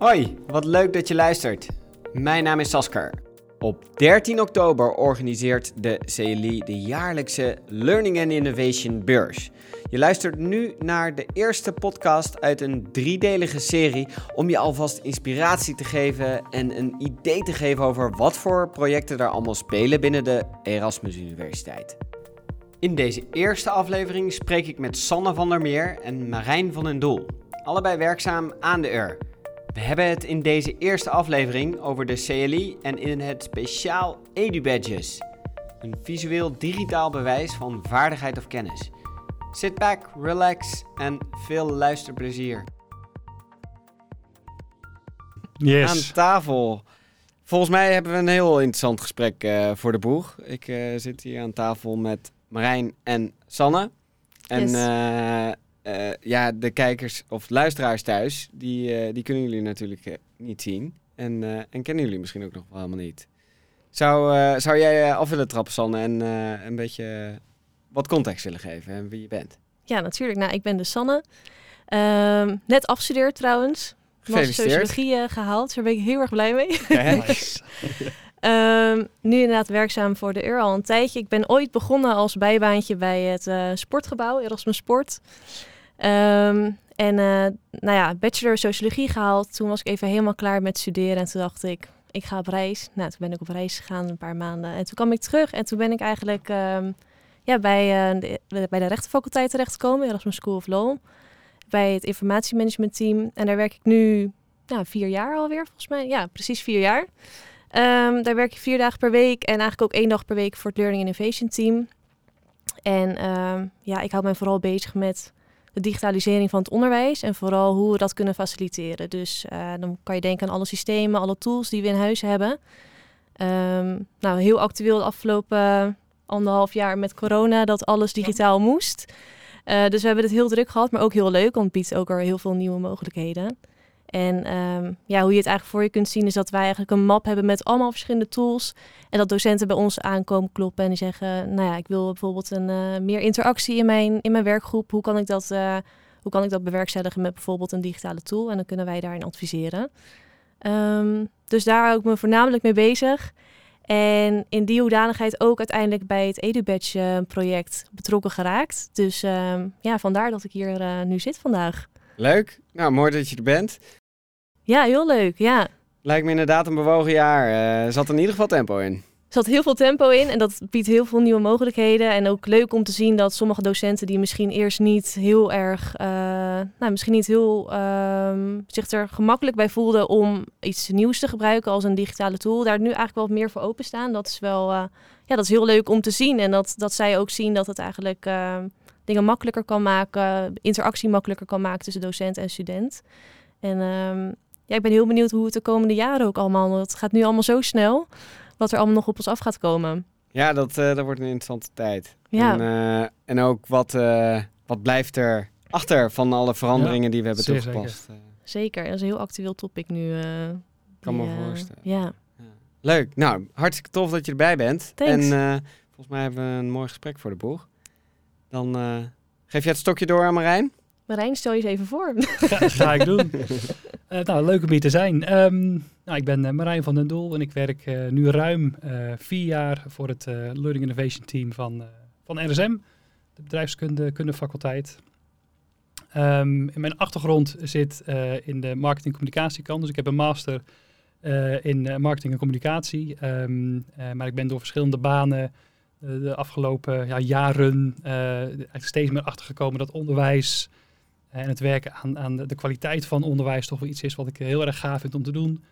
Hoi, wat leuk dat je luistert. Mijn naam is Sasker. Op 13 oktober organiseert de CLI de jaarlijkse Learning and Innovation Beurs. Je luistert nu naar de eerste podcast uit een driedelige serie om je alvast inspiratie te geven en een idee te geven over wat voor projecten er allemaal spelen binnen de Erasmus Universiteit. In deze eerste aflevering spreek ik met Sanne van der Meer en Marijn van den Doel, allebei werkzaam aan de UR. We hebben het in deze eerste aflevering over de CLI en in het speciaal EduBadges. Een visueel digitaal bewijs van vaardigheid of kennis. Sit back, relax en veel luisterplezier. Yes. Aan tafel. Volgens mij hebben we een heel interessant gesprek uh, voor de boeg. Ik uh, zit hier aan tafel met Marijn en Sanne. En Yes. uh, uh, ja, de kijkers of luisteraars thuis, die, uh, die kunnen jullie natuurlijk uh, niet zien. En, en kennen jullie misschien ook nog wel helemaal niet. Zou, zou jij af willen trappen, Sanne, en een beetje wat context willen geven en wie je bent? Ja, natuurlijk. Nou, ik ben de Sanne. Uh, net afgestudeerd trouwens. Gefeliciteerd. sociologie gehaald. Dus daar ben ik heel erg blij mee. Nice. um, nu inderdaad werkzaam voor de UR al een tijdje. Ik ben ooit begonnen als bijbaantje bij het uh, sportgebouw, Erasmus Sport. Um, en uh, nou ja, bachelor sociologie gehaald. Toen was ik even helemaal klaar met studeren. En toen dacht ik, ik ga op reis. Nou, toen ben ik op reis gegaan een paar maanden. En toen kwam ik terug. En toen ben ik eigenlijk um, ja, bij, uh, de, bij de rechtenfaculteit terechtgekomen. Erasmus School of Law. Bij het informatiemanagement team. En daar werk ik nu nou, vier jaar alweer, volgens mij. Ja, precies vier jaar. Um, daar werk ik vier dagen per week. En eigenlijk ook één dag per week voor het Learning Innovation team. En um, ja, ik hou me vooral bezig met de digitalisering van het onderwijs en vooral hoe we dat kunnen faciliteren. Dus uh, dan kan je denken aan alle systemen, alle tools die we in huis hebben. Um, nou, heel actueel de afgelopen anderhalf jaar met corona dat alles digitaal moest. Uh, dus we hebben het heel druk gehad, maar ook heel leuk, want het biedt ook er heel veel nieuwe mogelijkheden. En um, ja, hoe je het eigenlijk voor je kunt zien is dat wij eigenlijk een map hebben met allemaal verschillende tools. En dat docenten bij ons aankomen kloppen en die zeggen, nou ja, ik wil bijvoorbeeld een, uh, meer interactie in mijn, in mijn werkgroep. Hoe kan, ik dat, uh, hoe kan ik dat bewerkstelligen met bijvoorbeeld een digitale tool? En dan kunnen wij daarin adviseren. Um, dus daar hou ik me voornamelijk mee bezig. En in die hoedanigheid ook uiteindelijk bij het EduBadge project betrokken geraakt. Dus um, ja, vandaar dat ik hier nu zit vandaag. Leuk. Nou, mooi dat je er bent. Ja, heel leuk, ja. Lijkt me inderdaad een bewogen jaar. Er uh, zat in ieder geval tempo in. Er zat heel veel tempo in en dat biedt heel veel nieuwe mogelijkheden. En ook leuk om te zien dat sommige docenten die misschien eerst niet heel erg, uh, nou misschien niet heel uh, zich er gemakkelijk bij voelden om iets nieuws te gebruiken als een digitale tool, daar nu eigenlijk wel wat meer voor openstaan. Dat is wel, uh, ja, dat is heel leuk om te zien en dat, dat zij ook zien dat het eigenlijk uh, dingen makkelijker kan maken, interactie makkelijker kan maken tussen docent en student. En um, ja, ik ben heel benieuwd hoe het de komende jaren ook allemaal, het gaat nu allemaal zo snel, wat er allemaal nog op ons af gaat komen. Ja, dat, uh, dat wordt een interessante tijd. Ja. En, uh, en ook wat, uh, wat blijft er achter van alle veranderingen ja, die we hebben zeer toegepast. Zeker. zeker, dat is een heel actueel topic nu. kan die, me voorstellen. Ja. ja. Leuk. Nou, hartstikke tof dat je erbij bent. Thanks. En volgens mij hebben we een mooi gesprek voor de boeg. Dan geef je het stokje door aan Marijn. Marijn, stel je eens even voor. Ga, ga ik doen. uh, nou, leuk om hier te zijn. Um, nou, ik ben uh, Marijn van den Doel en ik werk uh, nu ruim vier jaar voor het Learning Innovation Team van, van RSM, de bedrijfskunde faculteit. Um, in mijn achtergrond zit in de marketing- en communicatiekant. Dus ik heb een master in marketing en communicatie. Um, maar ik ben door verschillende banen de afgelopen ja, jaren eigenlijk steeds meer achtergekomen dat onderwijs en het werken aan, aan de, kwaliteit van onderwijs toch wel iets is wat ik heel erg gaaf vind om te doen.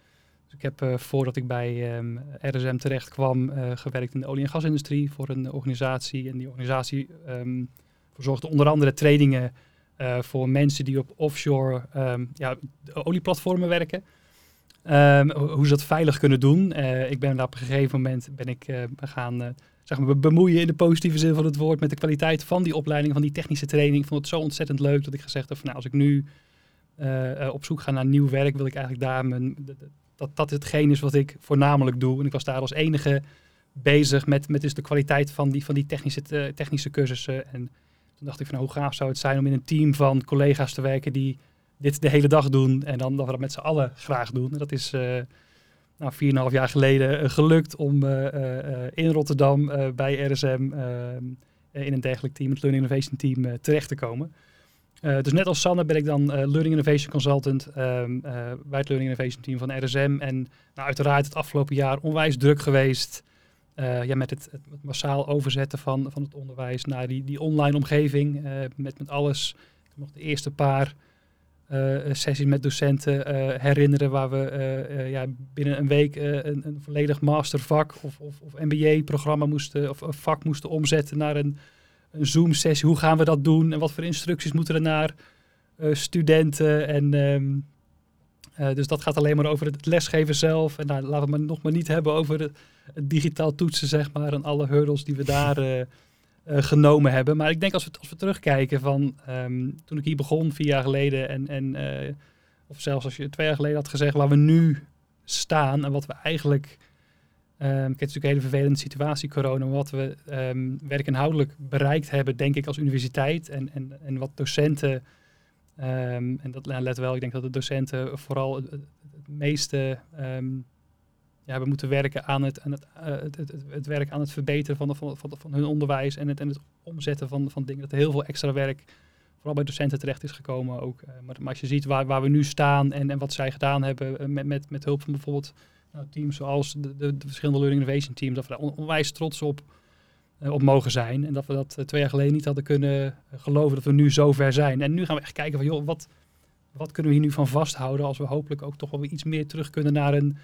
Dus ik heb uh, voordat ik bij RSM terecht kwam uh, gewerkt in de olie- en gasindustrie voor een organisatie. En die organisatie um, verzorgde onder andere trainingen uh, voor mensen die op offshore um, ja, olieplatformen werken. Ehm, hoe ze dat veilig kunnen doen. Ik ben daar op een gegeven moment ben ik gaan zeg maar, bemoeien in de positieve zin van het woord met de kwaliteit van die opleiding, van die technische training. Ik vond het zo ontzettend leuk dat ik gezegd heb van nou, als ik nu uh, op zoek ga naar nieuw werk, wil ik eigenlijk daar mijn, dat dat hetgeen is wat ik voornamelijk doe. En ik was daar als enige bezig met, met dus de kwaliteit van die, van die technische, technische cursussen. En toen dacht ik van nou, hoe gaaf zou het zijn om in een team van collega's te werken die dit de hele dag doen en dan dat we dat met z'n allen graag doen. En dat is nou, 4,5 jaar geleden gelukt om in Rotterdam bij RSM in een dergelijk team, het Learning Innovation Team, terecht te komen. dus net als Sanne ben ik dan Learning Innovation Consultant um, bij het Learning Innovation Team van RSM. En nou, uiteraard het afgelopen jaar onwijs druk geweest ja, met het, massaal overzetten van, van het onderwijs naar die, die online omgeving. Met, met alles. Ik nog de eerste paar sessies met docenten herinneren waar we ja, binnen een week een, een volledig mastervak of, of, of MBA-programma moesten, of een vak moesten omzetten naar een, een Zoom-sessie. Hoe gaan we dat doen en wat voor instructies moeten er naar studenten en... Uh, dus dat gaat alleen maar over het lesgeven zelf. En nou, laten we het nog maar niet hebben over het, digitaal toetsen, zeg maar. En alle hurdles die we daar genomen hebben. Maar ik denk als we, als we terugkijken van um, toen ik hier begon, vier jaar geleden. En, en of zelfs als je twee jaar geleden had gezegd waar we nu staan. En wat we eigenlijk... Um, het is natuurlijk een hele vervelende situatie, corona. Wat we um, werkinhoudelijk bereikt hebben, denk ik, als universiteit. En, en, en wat docenten en dat nou, let wel, ik denk dat de docenten vooral het, meeste ja, hebben moeten werken aan het, aan het, uh, het, het, het, werk aan het verbeteren van, de, van, van, hun onderwijs en het, en het omzetten van, van dingen. Dat er heel veel extra werk vooral bij docenten terecht is gekomen ook. Uh, maar, maar, als je ziet waar, waar we nu staan en, en wat zij gedaan hebben uh, met, met, met hulp van bijvoorbeeld nou, teams zoals de, de, de, verschillende Learning Innovation teams, dat we daar on, onwijs trots op op mogen zijn. En dat we dat twee jaar geleden niet hadden kunnen geloven dat we nu zo ver zijn. En nu gaan we echt kijken van, joh, wat, wat kunnen we hier nu van vasthouden als we hopelijk ook toch wel weer iets meer terug kunnen naar een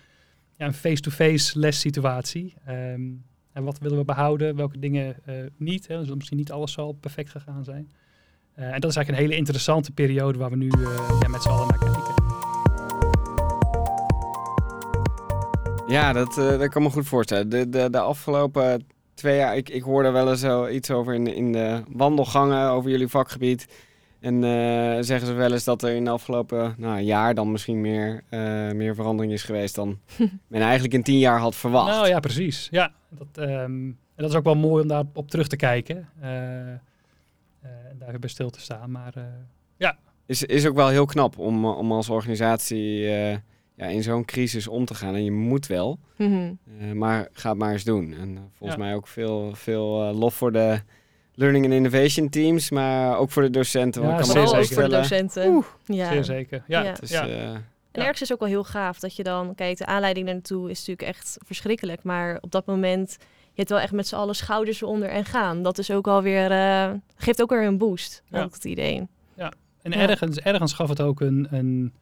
ja, een face-to-face lessituatie. Um, en wat willen we behouden, welke dingen uh, niet. Hè? Dus misschien niet alles zal perfect gegaan zijn. en dat is eigenlijk een hele interessante periode waar we nu ja, met z'n allen naar kijken. Ja, dat, dat kan me goed voorstellen. De, de, de afgelopen twee jaar, ik, ik hoorde wel eens iets over in, in de wandelgangen over jullie vakgebied. En uh, zeggen ze wel eens dat er in de afgelopen nou, jaar dan misschien meer, uh, meer verandering is geweest dan men eigenlijk in tien jaar had verwacht. Nou ja, precies. Ja, dat, um, en dat is ook wel mooi om daar op terug te kijken. Uh, en daar bij stil te staan. Maar ja. Is, is ook wel heel knap om, om als organisatie ja, in zo'n crisis om te gaan. En je moet wel, mm maar ga het maar eens doen. En uh, volgens mij ook veel, veel uh, lof voor de learning and innovation teams, maar ook voor de docenten. Ja, kan zeker. ook voor de docenten. Oeh, ja. Zeer zeker. Ja. ja. ja. en ergens is ook wel heel gaaf dat je dan, kijk, de aanleiding naartoe is natuurlijk echt verschrikkelijk. Maar op dat moment, je hebt wel echt met z'n allen schouders eronder en gaan. Dat is ook alweer, uh, geeft ook weer een boost, ja. het idee. Ja, en Ergens, ergens gaf het ook een, een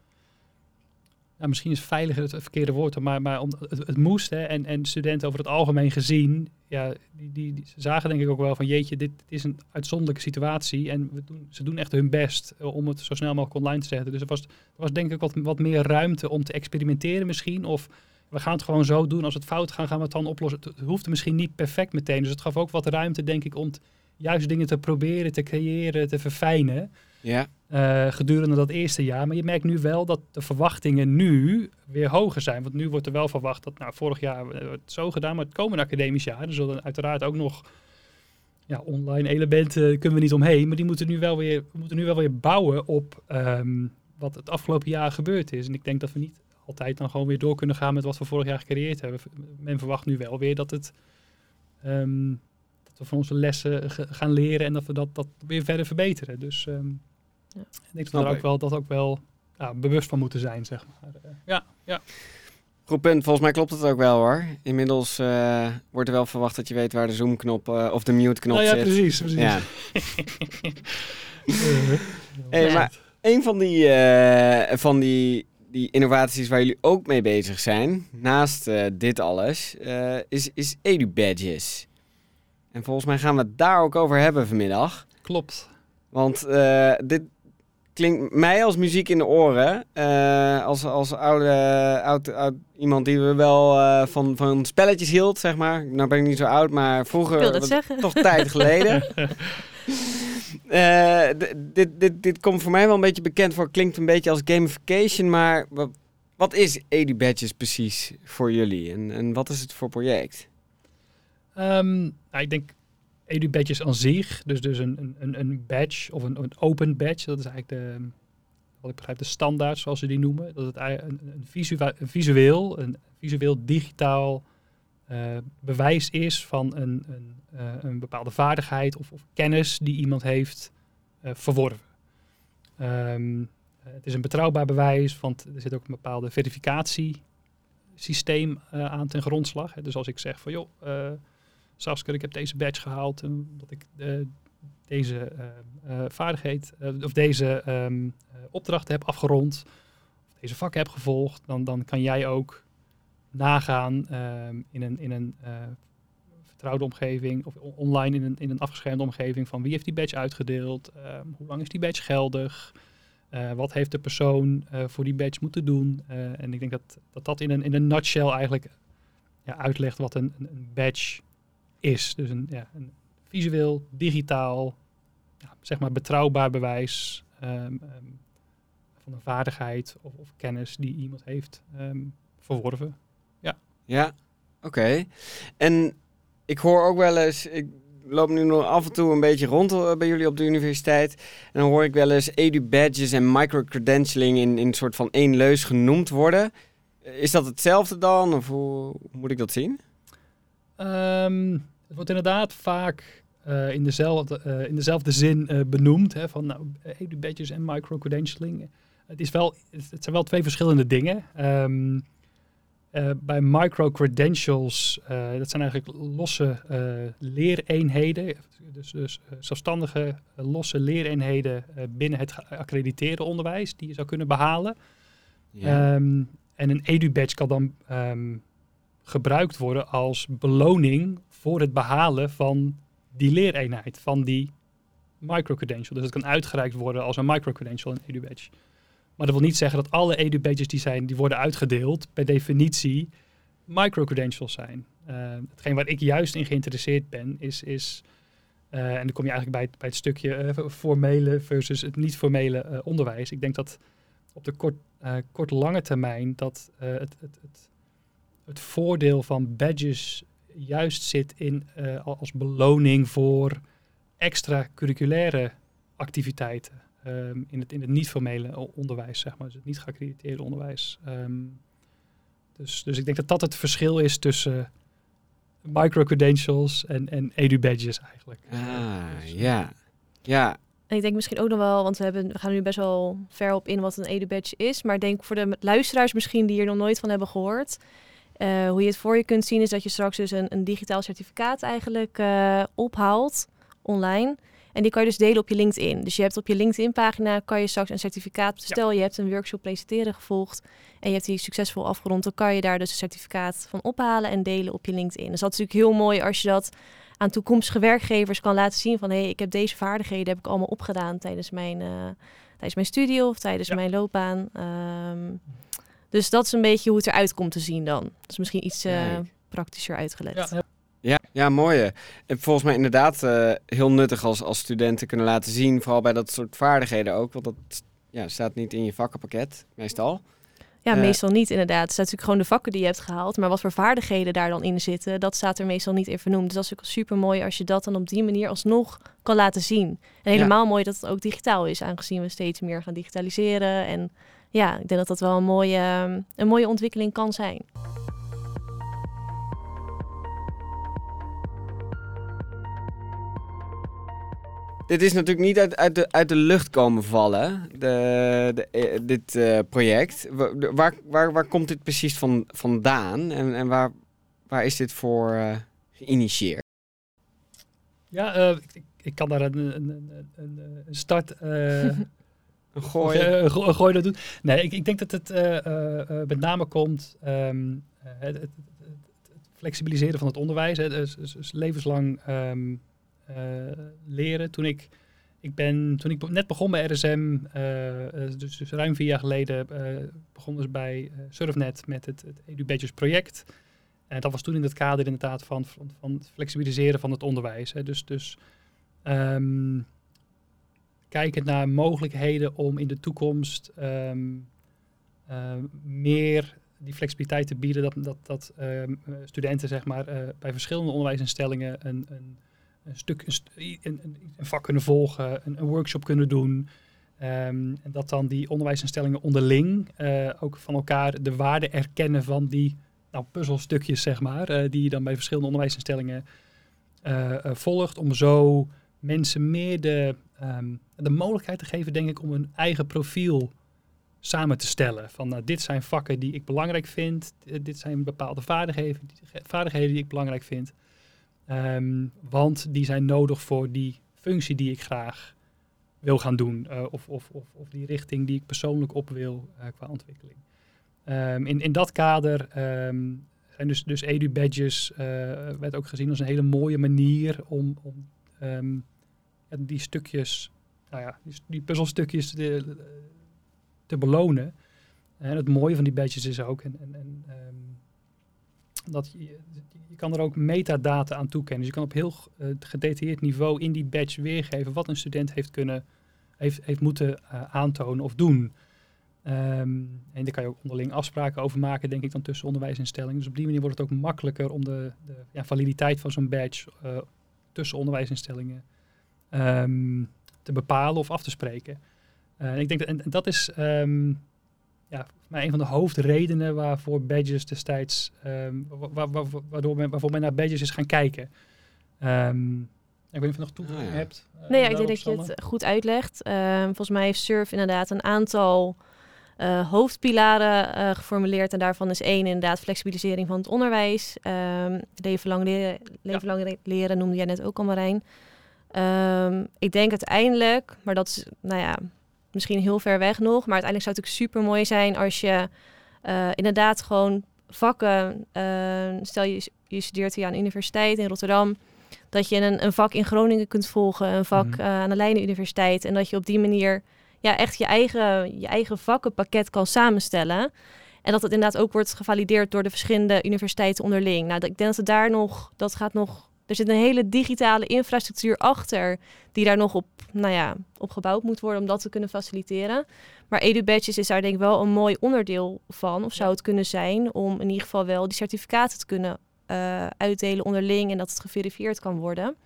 ja, misschien is veiliger het verkeerde woord, maar, maar om, het, moest. Hè, en, en studenten over het algemeen gezien, ja, die, die, die zagen denk ik ook wel van jeetje, dit is een uitzonderlijke situatie. En we doen, ze doen echt hun best eh, om het zo snel mogelijk online te zetten. Dus er was, was denk ik wat, wat meer ruimte om te experimenteren misschien. Of we gaan het gewoon zo doen. Als het fout gaat, gaan we het dan oplossen. Het, hoefde misschien niet perfect meteen. Dus het gaf ook wat ruimte, denk ik, om juist dingen te proberen, te creëren, te verfijnen. Ja. Uh, gedurende dat eerste jaar. Maar je merkt nu wel dat de verwachtingen nu weer hoger zijn. Want nu wordt er wel verwacht dat, nou, vorig jaar wordt het zo gedaan, maar het komende academisch jaar, er zullen uiteraard ook nog ja, online elementen kunnen we niet omheen. Maar die moeten nu wel weer, we moeten nu wel weer bouwen op um, wat het afgelopen jaar gebeurd is. En ik denk dat we niet altijd dan gewoon weer door kunnen gaan met wat we vorig jaar gecreëerd hebben. Men verwacht nu wel weer dat het. Um, dat we van onze lessen gaan leren en dat we dat, dat weer verder verbeteren. Dus um, ja. Ik denk dat we er wel, dat ook wel ja, bewust van moeten zijn, zeg maar. Eh, ja, ja. Goed punt. Volgens mij klopt het ook wel hoor. Inmiddels uh, wordt er wel verwacht dat je weet waar de zoom-knop uh, of de mute-knop nou, ja, zit. Precies, precies. Ja, hey, maar een van die, uh, van die, die innovaties waar jullie ook mee bezig zijn, naast dit alles, is, is edu-badges. En volgens mij gaan we het daar ook over hebben vanmiddag. Klopt. Want dit, klinkt mij als muziek in de oren. Uh, als als oude, oud, oud, iemand die we wel uh, van, van spelletjes hield, zeg maar. Nou ben ik niet zo oud, maar vroeger... dat zeggen. Toch tijd geleden. uh, dit, dit, dit komt voor mij wel een beetje bekend voor. Klinkt een beetje als gamification, maar wat, wat is Edu Badges precies voor jullie? En, en wat is het voor project? Um, nou, ik denk edu-badges aan zich, dus, dus een, een, een badge of een, een open badge, dat is eigenlijk de, wat ik begrijp, de standaard zoals ze die noemen. Dat het een, een, visua- een visueel, een visueel digitaal uh, bewijs is van een, een, uh, een bepaalde vaardigheid of, of, kennis die iemand heeft uh, verworven. Um, het is een betrouwbaar bewijs, want er zit ook een bepaalde verificatiesysteem aan ten grondslag. Dus als ik zeg van joh, Saskia, ik heb deze badge gehaald en dat ik deze vaardigheid of deze um, opdracht heb afgerond, of deze vak heb gevolgd, dan, dan kan jij ook nagaan um, in een, in een vertrouwde omgeving of online in een, in een afgeschermde omgeving van wie heeft die badge uitgedeeld, um, hoe lang is die badge geldig, wat heeft de persoon voor die badge moeten doen. en ik denk dat dat, dat in, een, in een nutshell eigenlijk ja, uitlegt wat een, een, badge is. Dus een, ja, een visueel, digitaal, ja, zeg maar betrouwbaar bewijs um, van een vaardigheid of, of, kennis die iemand heeft verworven. Ja, oké. En ik hoor ook wel eens, ik loop nu nog af en toe een beetje rond eh, bij jullie op de universiteit. En dan hoor ik wel eens edu-badges en microcredentialing in, in een soort van één leus genoemd worden. Is dat hetzelfde dan, of hoe, moet ik dat zien? Um, het wordt inderdaad vaak uh, in, dezelfde, uh, in dezelfde zin uh, benoemd, hè, van nou, edu-badges en microcredentialing. Het, is wel, het zijn wel twee verschillende dingen. Um, uh, bij micro-credentials, dat zijn eigenlijk losse leereenheden, dus, dus zelfstandige losse leereenheden binnen het geaccrediteerde onderwijs die je zou kunnen behalen. Ja. Um, en een edu-badge kan dan um, gebruikt worden als beloning voor het behalen van die leereenheid, van die micro-credential. Dus het kan uitgereikt worden als een micro-credential, een edu-badge. Maar dat wil niet zeggen dat alle edu-badges die, zijn, die worden uitgedeeld per definitie micro-credentials zijn. Uh, hetgeen waar ik juist in geïnteresseerd ben, is, is uh, en dan kom je eigenlijk bij het, bij het stukje uh, formele versus het niet-formele onderwijs. Ik denk dat op de kort, kort-lange termijn dat het, het, het, het, voordeel van badges juist zit in als beloning voor extra curriculaire activiteiten. Um, in het, in het niet-formele onderwijs, zeg maar, dus het niet geaccrediteerde onderwijs. Um, dus, dus ik denk dat dat het verschil is tussen micro-credentials en, en edu-badges eigenlijk. Ah, dus, ja. Ja. En ik denk misschien ook nog wel, want we, hebben, we gaan nu best wel ver op in wat een edu-badge is. Maar ik denk voor de luisteraars misschien die hier nog nooit van hebben gehoord. Uh, hoe je het voor je kunt zien is dat je straks dus een, een digitaal certificaat eigenlijk uh, ophaalt online. En die kan je dus delen op je LinkedIn. Dus je hebt op je LinkedIn-pagina kan je straks een certificaat. Stel je hebt een workshop presenteren gevolgd en je hebt die succesvol afgerond, dan kan je daar dus een certificaat van ophalen en delen op je LinkedIn. Dus dat is natuurlijk heel mooi als je dat aan toekomstige werkgevers kan laten zien van hé, hey, ik heb deze vaardigheden heb ik allemaal opgedaan tijdens mijn, uh, tijdens mijn studie of tijdens mijn loopbaan. Um, dus dat is een beetje hoe het eruit komt te zien dan. Dat is misschien iets uh, praktischer uitgelegd. Ja, ja, ja, mooi. En volgens mij inderdaad uh, heel nuttig als, als studenten kunnen laten zien, vooral bij dat soort vaardigheden ook. Want dat ja, staat niet in je vakkenpakket, meestal. Ja, uh, meestal niet inderdaad. Het staat natuurlijk gewoon de vakken die je hebt gehaald. Maar wat voor vaardigheden daar dan in zitten, dat staat er meestal niet in vernoemd. Dus dat is ook super mooi als je dat dan op die manier alsnog kan laten zien. En helemaal ja. mooi dat het ook digitaal is, aangezien we steeds meer gaan digitaliseren. En ja, ik denk dat dat wel een mooie, een mooie ontwikkeling kan zijn. Dit is natuurlijk niet uit, uit, de, uit de lucht komen vallen, de, de, eh, dit uh, project. Waar, waar, waar komt dit precies van, vandaan en, en waar, waar is dit voor uh, geïnitieerd? Ja, uh, ik, ik, kan daar een, een, een, een start... een gooi. Een gooi dat doen. Nee, ik, ik denk dat het met name komt... Um, het, het, het, flexibiliseren van het onderwijs. Hè, dus, dus, dus levenslang... Um, uh, leren. Toen ik, ik, ben, toen ik net begon bij RSM, uh, eh, dus, dus, ruim vier jaar geleden, uh, begon dus bij Surfnet met het, het EduBadges project. En dat was toen in het kader inderdaad van, van, van het flexibiliseren van het onderwijs. Hè. Dus, dus um, kijken naar mogelijkheden om in de toekomst um, uh, meer die flexibiliteit te bieden. Dat, dat, dat um, studenten zeg maar, uh, bij verschillende onderwijsinstellingen een, een een stuk, een, een, vak kunnen volgen, een, een workshop kunnen doen. Ehm, en dat dan die onderwijsinstellingen onderling eh, ook van elkaar de waarde erkennen van die nou, puzzelstukjes, zeg maar, eh, die je dan bij verschillende onderwijsinstellingen eh, eh, volgt, om zo mensen meer de, ehm, de mogelijkheid te geven, denk ik, om hun eigen profiel samen te stellen. Van nou, dit zijn vakken die ik belangrijk vind, eh, dit zijn bepaalde vaardigheden, vaardigheden die ik belangrijk vind. Ehm, want die zijn nodig voor die functie die ik graag wil gaan doen. eh, of, of, of, of die richting die ik persoonlijk op wil eh, qua ontwikkeling. Ehm, in, in dat kader zijn dus, dus edu-badges, werd ook gezien als een hele mooie manier om, om ja, die stukjes, nou ja, die, die puzzelstukjes te, te belonen. En het mooie van die badges is ook, en, en, en, ehm, dat je, je kan er ook metadata aan toekennen. Dus je kan op heel eh, gedetailleerd niveau in die badge weergeven wat een student heeft kunnen, heeft, heeft moeten eh, aantonen of doen. Ehm, en daar kan je ook onderling afspraken over maken, denk ik, dan tussen onderwijsinstellingen. Dus op die manier wordt het ook makkelijker om de, de ja, validiteit van zo'n badge eh, tussen onderwijsinstellingen ehm, te bepalen of af te spreken. Eh, en ik denk dat, en, en dat is ehm, ja, voor mij een van de hoofdredenen waarvoor badges destijds, ehm, wa- wa- wa- waardoor men, waarvoor men naar badges is gaan kijken. Ehm, ik weet niet of je nog toevoeging Ah, ja. hebt. eh, Nee, ja, ik denk dat je het goed uitlegt. Ehm, volgens mij heeft SURF inderdaad een aantal eh, hoofdpilaren eh, geformuleerd. En daarvan is één inderdaad flexibilisering van het onderwijs. Ehm leven lang leren, leven lang le- leren noemde jij net ook al, Marijn. Ehm, ik denk uiteindelijk, maar dat is nou ja, misschien heel ver weg nog. Maar uiteindelijk zou het natuurlijk super mooi zijn als je eh, inderdaad gewoon vakken. eh, stel je, je studeert hier aan de universiteit in Rotterdam dat je een, een vak in Groningen kunt volgen, een vak Mhm. eh, aan de Leiden Universiteit. En dat je op die manier ja, echt je eigen, je eigen vakkenpakket kan samenstellen. En dat het inderdaad ook wordt gevalideerd door de verschillende universiteiten onderling. Nou, ik denk dat het daar nog, dat gaat nog. Er zit een hele digitale infrastructuur achter, die daar nog op, nou ja, op gebouwd moet worden om dat te kunnen faciliteren. Maar EduBadges is daar denk ik wel een mooi onderdeel van, of zou het kunnen zijn, om in ieder geval wel die certificaten te kunnen eh, uitdelen onderling en dat het geverifieerd kan worden.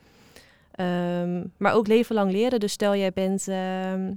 Ehm, maar ook leven lang leren. Dus stel jij bent ehm,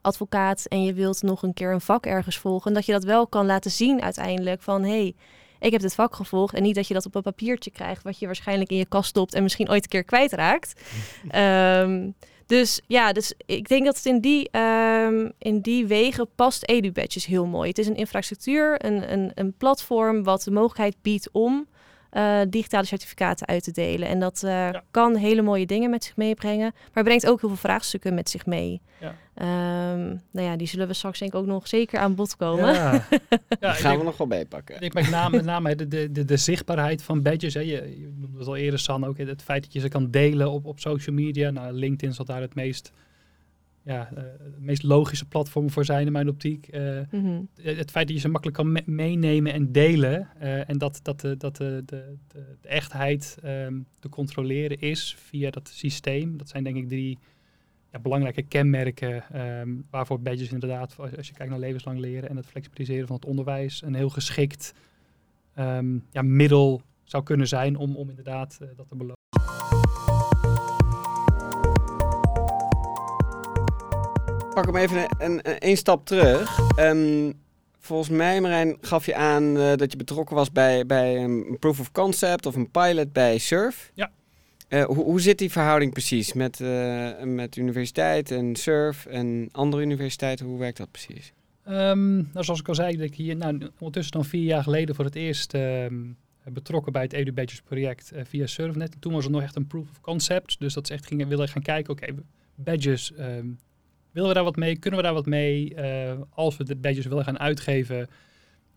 advocaat en je wilt nog een keer een vak ergens volgen, dat je dat wel kan laten zien uiteindelijk van hé, hey, ik heb dit vak gevolgd en niet dat je dat op een papiertje krijgt wat je waarschijnlijk in je kast stopt en misschien ooit een keer kwijtraakt. Ehm, dus ja, dus ik denk dat het in die, ehm, in die wegen past EduBadges heel mooi. Het is een infrastructuur, een, een, een platform wat de mogelijkheid biedt om eh, digitale certificaten uit te delen. En dat eh, kan hele mooie dingen met zich meebrengen, maar brengt ook heel veel vraagstukken met zich mee. Ja. Ehm, nou ja, die zullen we straks denk ik ook nog zeker aan bod komen. Ja, ja gaan denk- we nog wel bijpakken. Ik denk met name, met name de, de, de, de zichtbaarheid van badges. Hè. Je, je noemde het al eerder, San, ook het feit dat je ze kan delen op, op social media. Nou, LinkedIn zal daar het meest, ja, eh, het meest logische platform voor zijn in mijn optiek. Eh, Mhm. het feit dat je ze makkelijk kan me- meenemen en delen. eh, en dat, dat, de, dat de, de, de, de echtheid ehm, te controleren is via dat systeem. Dat zijn denk ik drie ja, belangrijke kenmerken ehm, waarvoor badges inderdaad, als als je kijkt naar levenslang leren en het flexibiliseren van het onderwijs, een heel geschikt ehm, ja, middel zou kunnen zijn om, om inderdaad dat te belonen. Pak hem even een, een, een, stap terug. Ehm, volgens mij, Marijn, gaf je aan eh, dat je betrokken was bij, bij een proof of concept of een pilot bij SURF. Ja. Eh, hoe, hoe zit die verhouding precies met, eh, met universiteit en SURF en andere universiteiten? Hoe werkt dat precies? Ehm, nou, zoals ik al zei, dat ik hier nou, ondertussen dan vier jaar geleden voor het eerst ehm, betrokken bij het Edu Badges project via SurfNet. En toen was het nog echt een proof of concept. Dus dat is echt gingen willen gaan kijken, oké, badges, willen we daar wat mee? Kunnen we daar wat mee? Eh, als we de badges willen gaan uitgeven,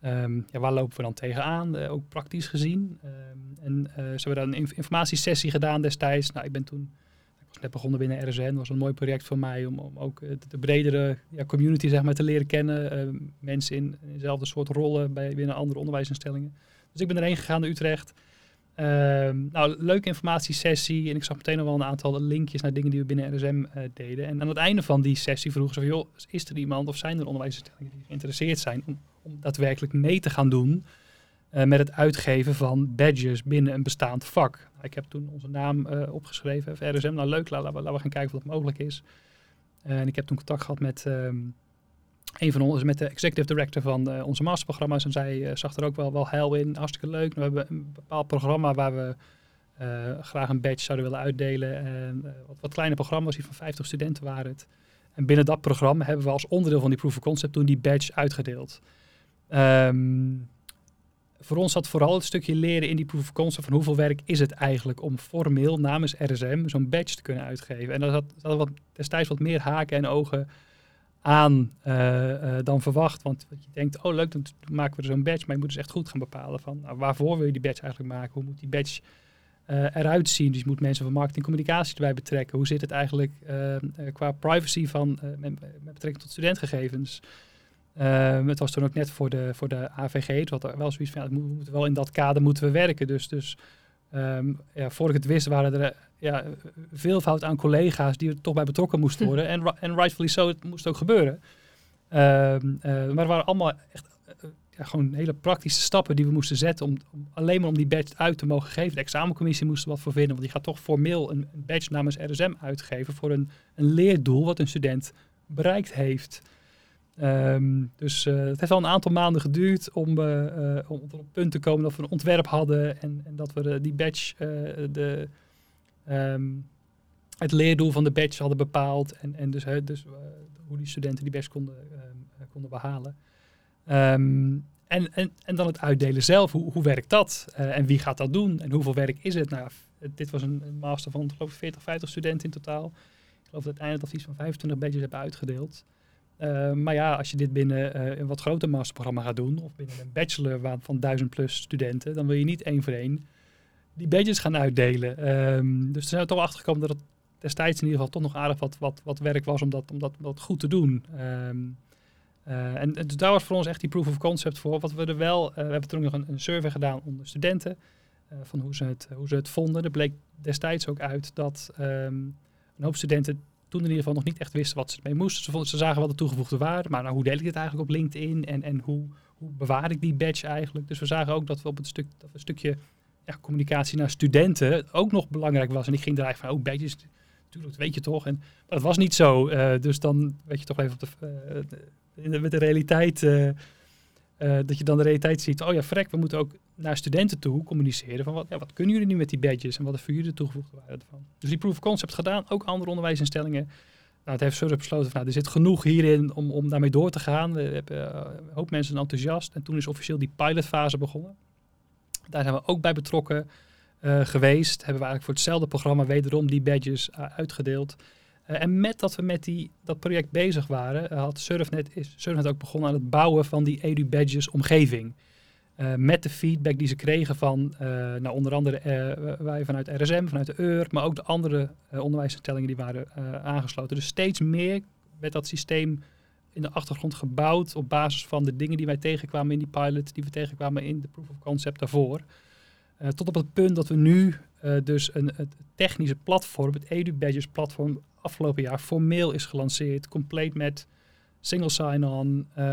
ehm, ja, waar lopen we dan tegenaan? Eh, ook praktisch gezien. Ehm, en eh, ze hebben daar een inf- informatiesessie gedaan destijds. Nou, ik ben toen ik was net begonnen binnen RSN. Dat was een mooi project voor mij om, om ook de, de bredere ja, community zeg maar, te leren kennen. Eh, mensen in, in dezelfde soort rollen bij, binnen andere onderwijsinstellingen. Dus ik ben erheen gegaan naar Utrecht. Ehm, nou, leuke informatiesessie. En ik zag meteen nog wel een aantal linkjes naar dingen die we binnen RSM eh, deden. En aan het einde van die sessie vroegen ze joh, is er iemand of zijn er onderwijsinstellingen die geïnteresseerd zijn... om, daadwerkelijk mee te gaan doen... eh, met het uitgeven van badges binnen een bestaand vak. Nou, ik heb toen onze naam eh, opgeschreven, even RSM. Nou leuk, laten we, laten we gaan kijken of dat mogelijk is. en ik heb toen contact gehad met ehm, een van ons, met de executive director van onze masterprogramma's. En zij zag er ook wel, wel heil in. Hartstikke leuk. We hebben een bepaald programma waar we graag een badge zouden willen uitdelen. En, wat, wat kleine programma's, die van 50 studenten waren het. En binnen dat programma hebben we als onderdeel van die proof of concept toen die badge uitgedeeld. Ehm, voor ons zat vooral het stukje leren in die proof of concept van hoeveel werk is het eigenlijk om formeel namens RSM zo'n badge te kunnen uitgeven. En dat had, dat wat, destijds wat meer haken en ogen aan uh, uh, dan verwacht. Want je denkt, oh leuk, dan maken we er zo'n badge. Maar je moet dus echt goed gaan bepalen van nou, waarvoor wil je die badge eigenlijk maken? Hoe moet die badge uh, eruit zien? Dus je moet mensen van marketing en communicatie erbij betrekken. Hoe zit het eigenlijk qua privacy van, met, met betrekking tot studentgegevens? Het was toen ook net voor de, voor de AVG. Het was wel zoiets van, ja, we moeten wel in dat kader moeten we werken. Dus, dus um, ja, voor ik het wist waren er ja, veel fout aan collega's die er toch bij betrokken moesten worden. en, en rightfully so, het moest ook gebeuren. Um, uh, maar er waren allemaal echt uh, ja, gewoon hele praktische stappen die we moesten zetten om, om, alleen maar om die badge uit te mogen geven. De examencommissie moest er wat voor vinden, want die gaat toch formeel een, een badge namens RSM uitgeven voor een, een leerdoel wat een student bereikt heeft. Um, dus uh, het heeft al een aantal maanden geduurd om, uh, uh, om op het punt te komen dat we een ontwerp hadden en, en dat we die badge, de, um, het leerdoel van de badge hadden bepaald en, en dus, dus hoe die studenten die badge konden, um, konden behalen. en, en, en dan het uitdelen zelf, hoe, hoe werkt dat en wie gaat dat doen en hoeveel werk is het? Nou, dit was een, een master van geloof ik 40, 50 studenten in totaal. Ik geloof dat uiteindelijk dat we iets van 25 badges hebben uitgedeeld. Uh, maar ja, als je dit binnen uh, een wat groter masterprogramma gaat doen, of binnen een bachelor van duizend plus studenten, dan wil je niet één voor één die badges gaan uitdelen. Um, dus er zijn toch achtergekomen dat het destijds in ieder geval toch nog aardig wat, wat, wat werk was om dat, om dat, goed te doen. Um, uh, en, dus daar was voor ons echt die proof of concept voor. Wat we er wel, we hebben toen nog een, survey gedaan onder studenten, van hoe ze, het, hoe ze het vonden. Er bleek destijds ook uit dat een hoop studenten toen in ieder geval nog niet echt wisten wat ze ermee moesten. Ze, vonden, ze zagen wel de toegevoegde waarde, maar nou, hoe deel ik dit eigenlijk op LinkedIn en, en hoe, hoe bewaar ik die badge eigenlijk? Dus we zagen ook dat we op het stuk, dat een stukje ja, communicatie naar studenten ook nog belangrijk was. En ik ging er eigenlijk van, oh, badges, natuurlijk, weet je toch. En, maar dat was niet zo. Uh, dus dan weet je toch even op de, uh, met de realiteit... Uh, dat je dan de realiteit ziet, oh ja, frek, we moeten ook naar studenten toe communiceren van wat, ja, wat kunnen jullie nu met die badges en wat is voor jullie de toegevoegde waarde ervan. Dus die proof of concept gedaan, ook andere onderwijsinstellingen. Nou, het heeft Surf besloten van, nou, er zit genoeg hierin om, om daarmee door te gaan. We hebben uh, een hoop mensen enthousiast en toen is officieel die pilotfase begonnen. Daar zijn we ook bij betrokken uh, geweest. Hebben we eigenlijk voor hetzelfde programma wederom die badges uitgedeeld. Uh, en met dat we met die, dat project bezig waren, had Surfnet, is Surfnet ook begonnen aan het bouwen van die Edu Badges omgeving. Uh, met de feedback die ze kregen van nou, onder andere wij vanuit RSM, vanuit de EUR, maar ook de andere onderwijsinstellingen die waren aangesloten. Dus steeds meer werd dat systeem in de achtergrond gebouwd op basis van de dingen die wij tegenkwamen in die pilot, die we tegenkwamen in de proof of concept daarvoor. tot op het punt dat we nu dus een, het technische platform, het Edu Badges platform, afgelopen jaar formeel is gelanceerd. Compleet met single sign-on, uh,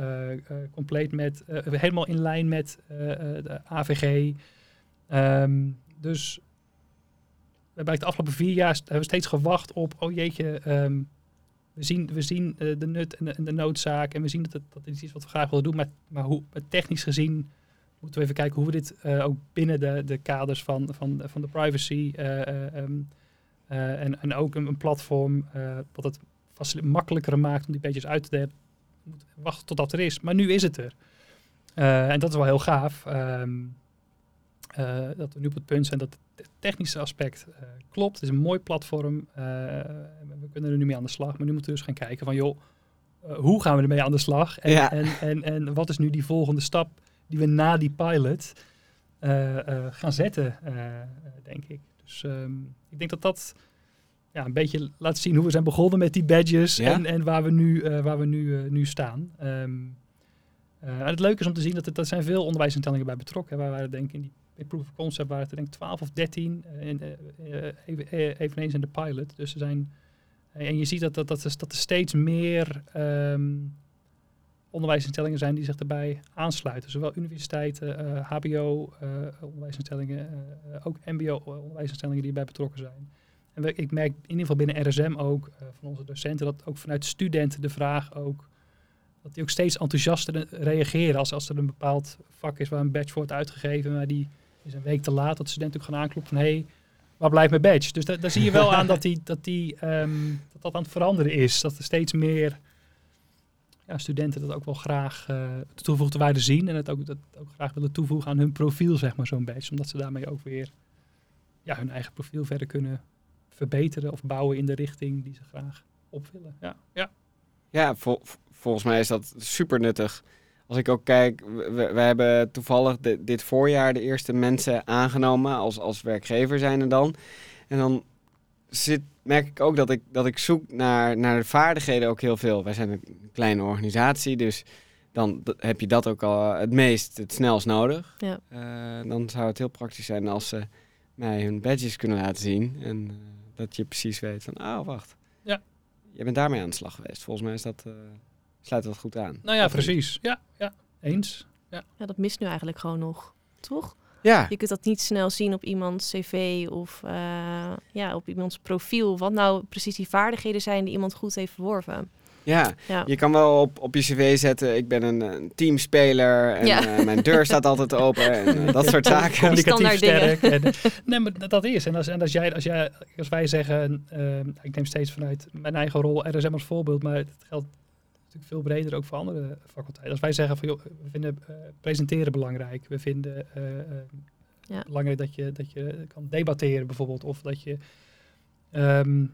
uh, uh, compleet met, helemaal in lijn met de AVG. Um, dus we hebben de afgelopen vier jaar hebben we steeds gewacht op, oh jeetje, um, we zien, we zien de nut en de, noodzaak en we zien dat het, dat iets is wat we graag willen doen, maar, maar hoe, technisch gezien moeten we even kijken hoe we dit ook binnen de, de kaders van, van, van de privacy uh, en, en ook een, een platform wat het makkelijker maakt om die badges uit te delen. Moet wachten totdat er is. Maar nu is het er. Uh, en dat is wel heel gaaf. Um, dat we nu op het punt zijn dat het technische aspect klopt. Het is een mooi platform. we kunnen er nu mee aan de slag. Maar nu moeten we dus gaan kijken van joh, hoe gaan we ermee aan de slag? En, ja. en, en, en, wat is nu die volgende stap die we na die pilot gaan zetten, denk ik. Dus um, ik denk dat dat ja, een beetje laat zien hoe we zijn begonnen met die badges ja? en, en waar we nu, uh, waar we nu, uh, nu staan. Um, uh, het leuke is om te zien dat er dat zijn veel onderwijsinstellingen bij betrokken. Waar waren denk ik in die proof of concept waren het denk ik 12 of 13, in, even, eveneens in de pilot. Dus er zijn, en je ziet dat, dat, dat, er, dat er steeds meer um, onderwijsinstellingen zijn die zich erbij aansluiten. Zowel universiteiten, HBO, onderwijsinstellingen, uh, ook MBO-onderwijsinstellingen die erbij betrokken zijn. En ik merk in ieder geval binnen RSM ook, uh, van onze docenten, dat ook vanuit studenten de vraag ook, dat die ook steeds enthousiaster reageren als, als er een bepaald vak is waar een badge wordt uitgegeven, maar die is een week te laat, dat studenten ook gaan aankloppen van, hé, hey, waar blijft mijn badge? Dus daar zie je wel aan dat, die, dat, die, um, dat dat aan het veranderen is. Dat er steeds meer ja, studenten dat ook wel graag uh, de toegevoegde waarde zien. En het ook, dat ook graag willen toevoegen aan hun profiel, zeg maar, zo'n badge. Omdat ze daarmee ook weer ja, hun eigen profiel verder kunnen verbeteren of bouwen in de richting die ze graag op willen. Ja, ja. ja volgens mij is dat super nuttig. Als ik ook kijk, we, we hebben toevallig dit voorjaar de eerste mensen aangenomen als, als werkgever zijn er dan. En dan zit, merk ik ook dat ik, dat ik zoek naar, naar de vaardigheden ook heel veel. Wij zijn een kleine organisatie, dus dan heb je dat ook al het meest, het snelst nodig. Ja. Uh, dan zou het heel praktisch zijn als ze mij hun badges kunnen laten zien. En uh, dat je precies weet van, oh wacht, ja. je bent daarmee aan de slag geweest. Volgens mij is dat, uh, sluit dat goed aan. Nou ja, precies. Ja, ja, eens. Ja. ja, dat mist nu eigenlijk gewoon nog, toch? Ja. Je kunt dat niet snel zien op iemands cv of uh, ja, op iemands profiel. Wat nou precies die vaardigheden zijn die iemand goed heeft verworven. Ja, ja. je kan wel op, op je cv zetten, ik ben een, een teamspeler en ja. uh, mijn deur staat altijd open en uh, dat soort zaken. Communicatief sterk. En, nee, maar dat is. En als, en als, jij, als, jij, als wij zeggen, uh, ik neem steeds vanuit mijn eigen rol RSM als voorbeeld, maar het geldt natuurlijk veel breder ook voor andere faculteiten. Als wij zeggen van, joh, we vinden presenteren belangrijk, we vinden ja. belangrijk dat je, dat je kan debatteren bijvoorbeeld, of dat je... Um,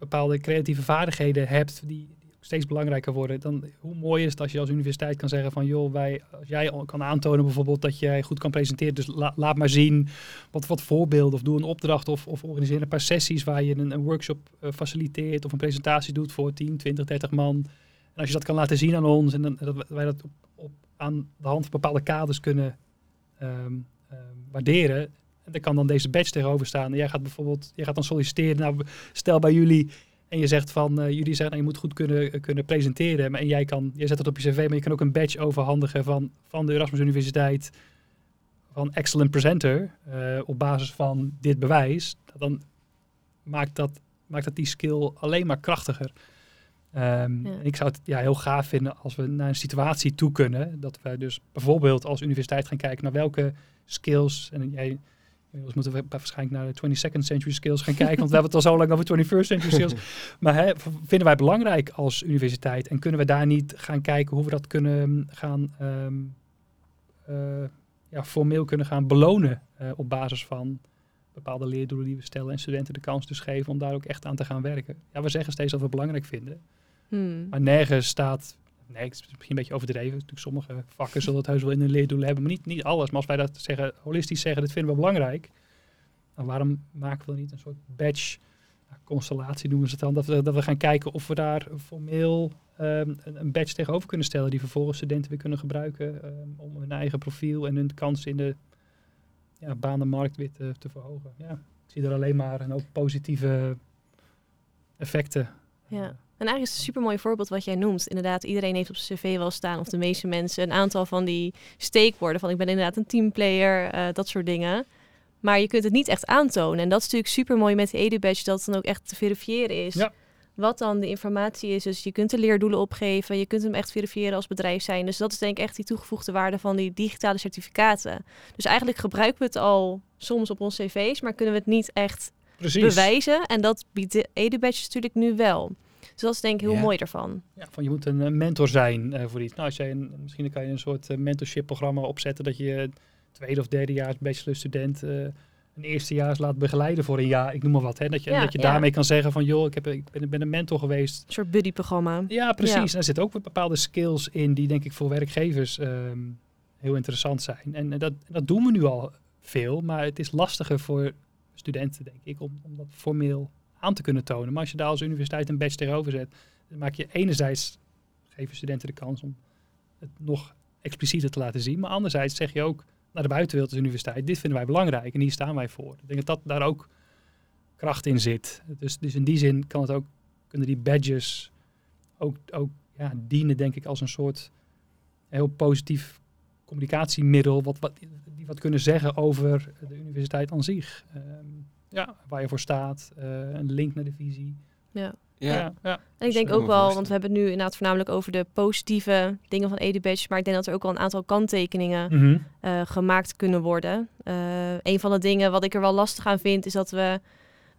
bepaalde creatieve vaardigheden hebt die, steeds belangrijker worden, dan hoe mooi is het als je als universiteit kan zeggen van joh, wij, als jij kan aantonen bijvoorbeeld dat jij goed kan presenteren, dus laat maar zien wat, wat voorbeelden of doe een opdracht of, of organiseer een paar sessies waar je een, workshop uh, faciliteert of een presentatie doet voor 10, 20, 30 man. En als je dat kan laten zien aan ons en dan, dat wij dat op, op, aan de hand van bepaalde kaders kunnen um, waarderen, er kan dan deze badge tegenover staan. En jij gaat bijvoorbeeld, jij gaat dan solliciteren. Nou, stel bij jullie en je zegt van, uh, jullie zeggen, nou, je moet goed kunnen, kunnen presenteren. En jij kan, je zet het op je cv, maar je kan ook een badge overhandigen van, van de Erasmus Universiteit van excellent presenter uh, op basis van dit bewijs. Dan maakt dat, maakt dat die skill alleen maar krachtiger. Um, ja. Ik zou het ja, heel gaaf vinden als we naar een situatie toe kunnen. Dat we dus bijvoorbeeld als universiteit gaan kijken naar welke skills. En jij Inmiddels moeten we waarschijnlijk naar de 22nd century skills gaan kijken, want we hebben het al zo lang over 21st century skills. maar hè, vinden wij belangrijk als universiteit en kunnen we daar niet gaan kijken hoe we dat kunnen mm, gaan um, uh, ja, formeel kunnen gaan belonen uh, op basis van bepaalde leerdoelen die we stellen en studenten de kans dus geven om daar ook echt aan te gaan werken. Ja, we zeggen steeds dat we het belangrijk vinden, hmm. maar nergens staat nee, het is misschien een beetje overdreven. Natuurlijk sommige vakken zullen het heus wel in hun leerdoelen hebben, maar niet, niet alles. Maar als wij dat zeggen, holistisch zeggen, dit vinden we belangrijk, dan waarom maken we niet een soort badge, constellatie noemen ze het dan, dat we, dat we gaan kijken of we daar formeel um, een, badge tegenover kunnen stellen, die vervolgens studenten weer kunnen gebruiken um, om hun eigen profiel en hun kans in de ja, banenmarkt weer te, verhogen. Ja, ik zie er alleen maar een hoop positieve effecten. Ja. En eigenlijk is het een super mooi voorbeeld wat jij noemt. Inderdaad, iedereen heeft op zijn cv wel staan, of de meeste mensen, een aantal van die steekwoorden van ik ben inderdaad een teamplayer, uh, dat soort dingen. Maar je kunt het niet echt aantonen. En dat is natuurlijk super mooi met de EduBadge, dat het dan ook echt te verifiëren is. Ja. Wat dan de informatie is. Dus je kunt de leerdoelen opgeven, je kunt hem echt verifiëren als bedrijf zijn. Dus dat is denk ik echt die toegevoegde waarde van die digitale certificaten. Dus eigenlijk gebruiken we het al soms op onze cv's, maar kunnen we het niet echt Precies. bewijzen. En dat biedt de EduBadge natuurlijk nu wel. Dus dat is denk ik heel mooi ervan. Ja, van je moet een mentor zijn uh, voor iets. Nou, als jij een, misschien kan je een soort uh, mentorship programma opzetten dat je tweede of derde jaar bachelorstudent uh, een eerstejaars laat begeleiden voor een jaar, ik noem maar wat. Hè? Dat je, dat je daarmee kan zeggen van joh, ik, heb, ik ben, ben een mentor geweest. Een soort buddy-programma. Ja, precies. En er zitten ook bepaalde skills in die denk ik voor werkgevers um, heel interessant zijn. En dat, dat doen we nu al veel, maar het is lastiger voor studenten, denk ik, om, om dat formeel aan te kunnen tonen. Maar als je daar als universiteit een badge tegenover zet, dan maak je enerzijds, geven studenten de kans om het nog explicieter te laten zien. Maar anderzijds zeg je ook naar de buitenwereld als universiteit, dit vinden wij belangrijk en hier staan wij voor. Ik denk dat, dat daar ook kracht in zit. Dus, dus in die zin kan het ook, kunnen die badges ook, ook ja, dienen, denk ik, als een soort heel positief communicatiemiddel, wat, wat, die wat kunnen zeggen over de universiteit aan zich. Um, Ja, waar je voor staat, eh, een link naar de visie. Ja. Ja. ja, ja. En ik denk ook wel, want we hebben het nu inderdaad voornamelijk over de positieve dingen van EduBadge, maar ik denk dat er ook wel een aantal kanttekeningen Mhm. eh, gemaakt kunnen worden. Eh, een van de dingen wat ik er wel lastig aan vind, is dat we,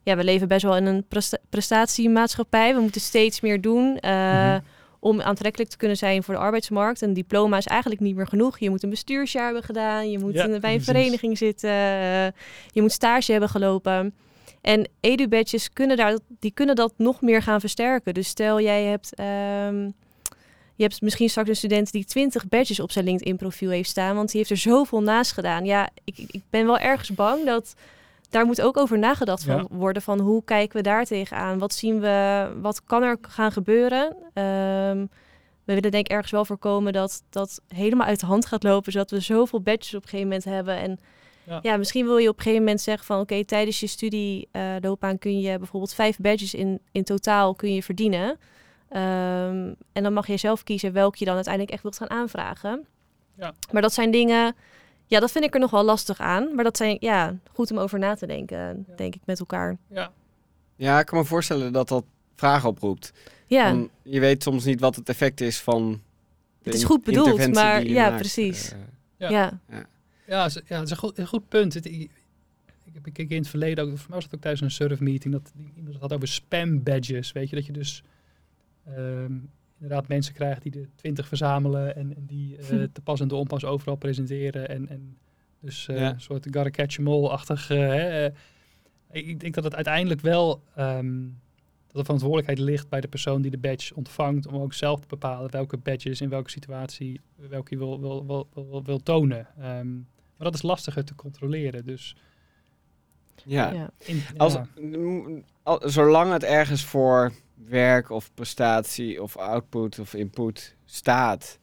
ja, we leven best wel in een presta- prestatiemaatschappij. We moeten steeds meer doen eh, Mhm. Om aantrekkelijk te kunnen zijn voor de arbeidsmarkt. Een diploma is eigenlijk niet meer genoeg. Je moet een bestuursjaar hebben gedaan, je moet Ja, bij een precies. vereniging zitten, eh, je moet stage hebben gelopen. En edu-badges kunnen, daar, die kunnen dat nog meer gaan versterken. Dus stel jij hebt, ehm, je hebt misschien straks een student die 20 badges op zijn LinkedIn-profiel heeft staan, want die heeft er zoveel naast gedaan. Ja, ik, ik ben wel ergens bang dat daar moet ook over nagedacht van Ja. worden van hoe kijken we daar tegenaan? Wat zien we, wat kan er gaan gebeuren? Ehm, we willen denk ik ergens wel voorkomen dat dat helemaal uit de hand gaat lopen, zodat we zoveel badges op een gegeven moment hebben en Ja. ja, misschien wil je op een gegeven moment zeggen van oké, tijdens je studieloopbaan kun je bijvoorbeeld vijf badges in, in totaal kun je verdienen. Ehm, en dan mag je zelf kiezen welke je dan uiteindelijk echt wilt gaan aanvragen. Ja. Maar dat zijn dingen, ja, dat vind ik er nog wel lastig aan. Maar dat zijn, ja, goed om over na te denken, Ja. denk ik, met elkaar. ja. Ja, ik kan me voorstellen dat dat vragen oproept. Ja, Van, je weet soms niet wat het effect is van. Het is goed bedoeld, maar ja, maakt. precies. Eh, Ja. ja. Ja, ja, dat is een goed, een goed punt. Het- ik, ik heb ik in het verleden ook, voor mij was het ook tijdens een surf meeting, dat die- iemand had over spam badges. Weet je, dat je dus ehm, inderdaad mensen krijgt die de 20 verzamelen en, en die eh, Hm. te pas en te onpas overal presenteren. En, en dus eh, Ja. een soort gotta catch 'em all-achtig. eh, hè, ik, ik denk dat het uiteindelijk wel ehm, dat de verantwoordelijkheid ligt bij de persoon die de badge ontvangt om ook zelf te bepalen welke badges in welke situatie welke je wil, wil, wil, wil, wil tonen. Ehm, maar dat is lastiger te controleren. Dus ja. ja. in, Als, ja. m- al- zolang het ergens voor werk of prestatie of output of input staat,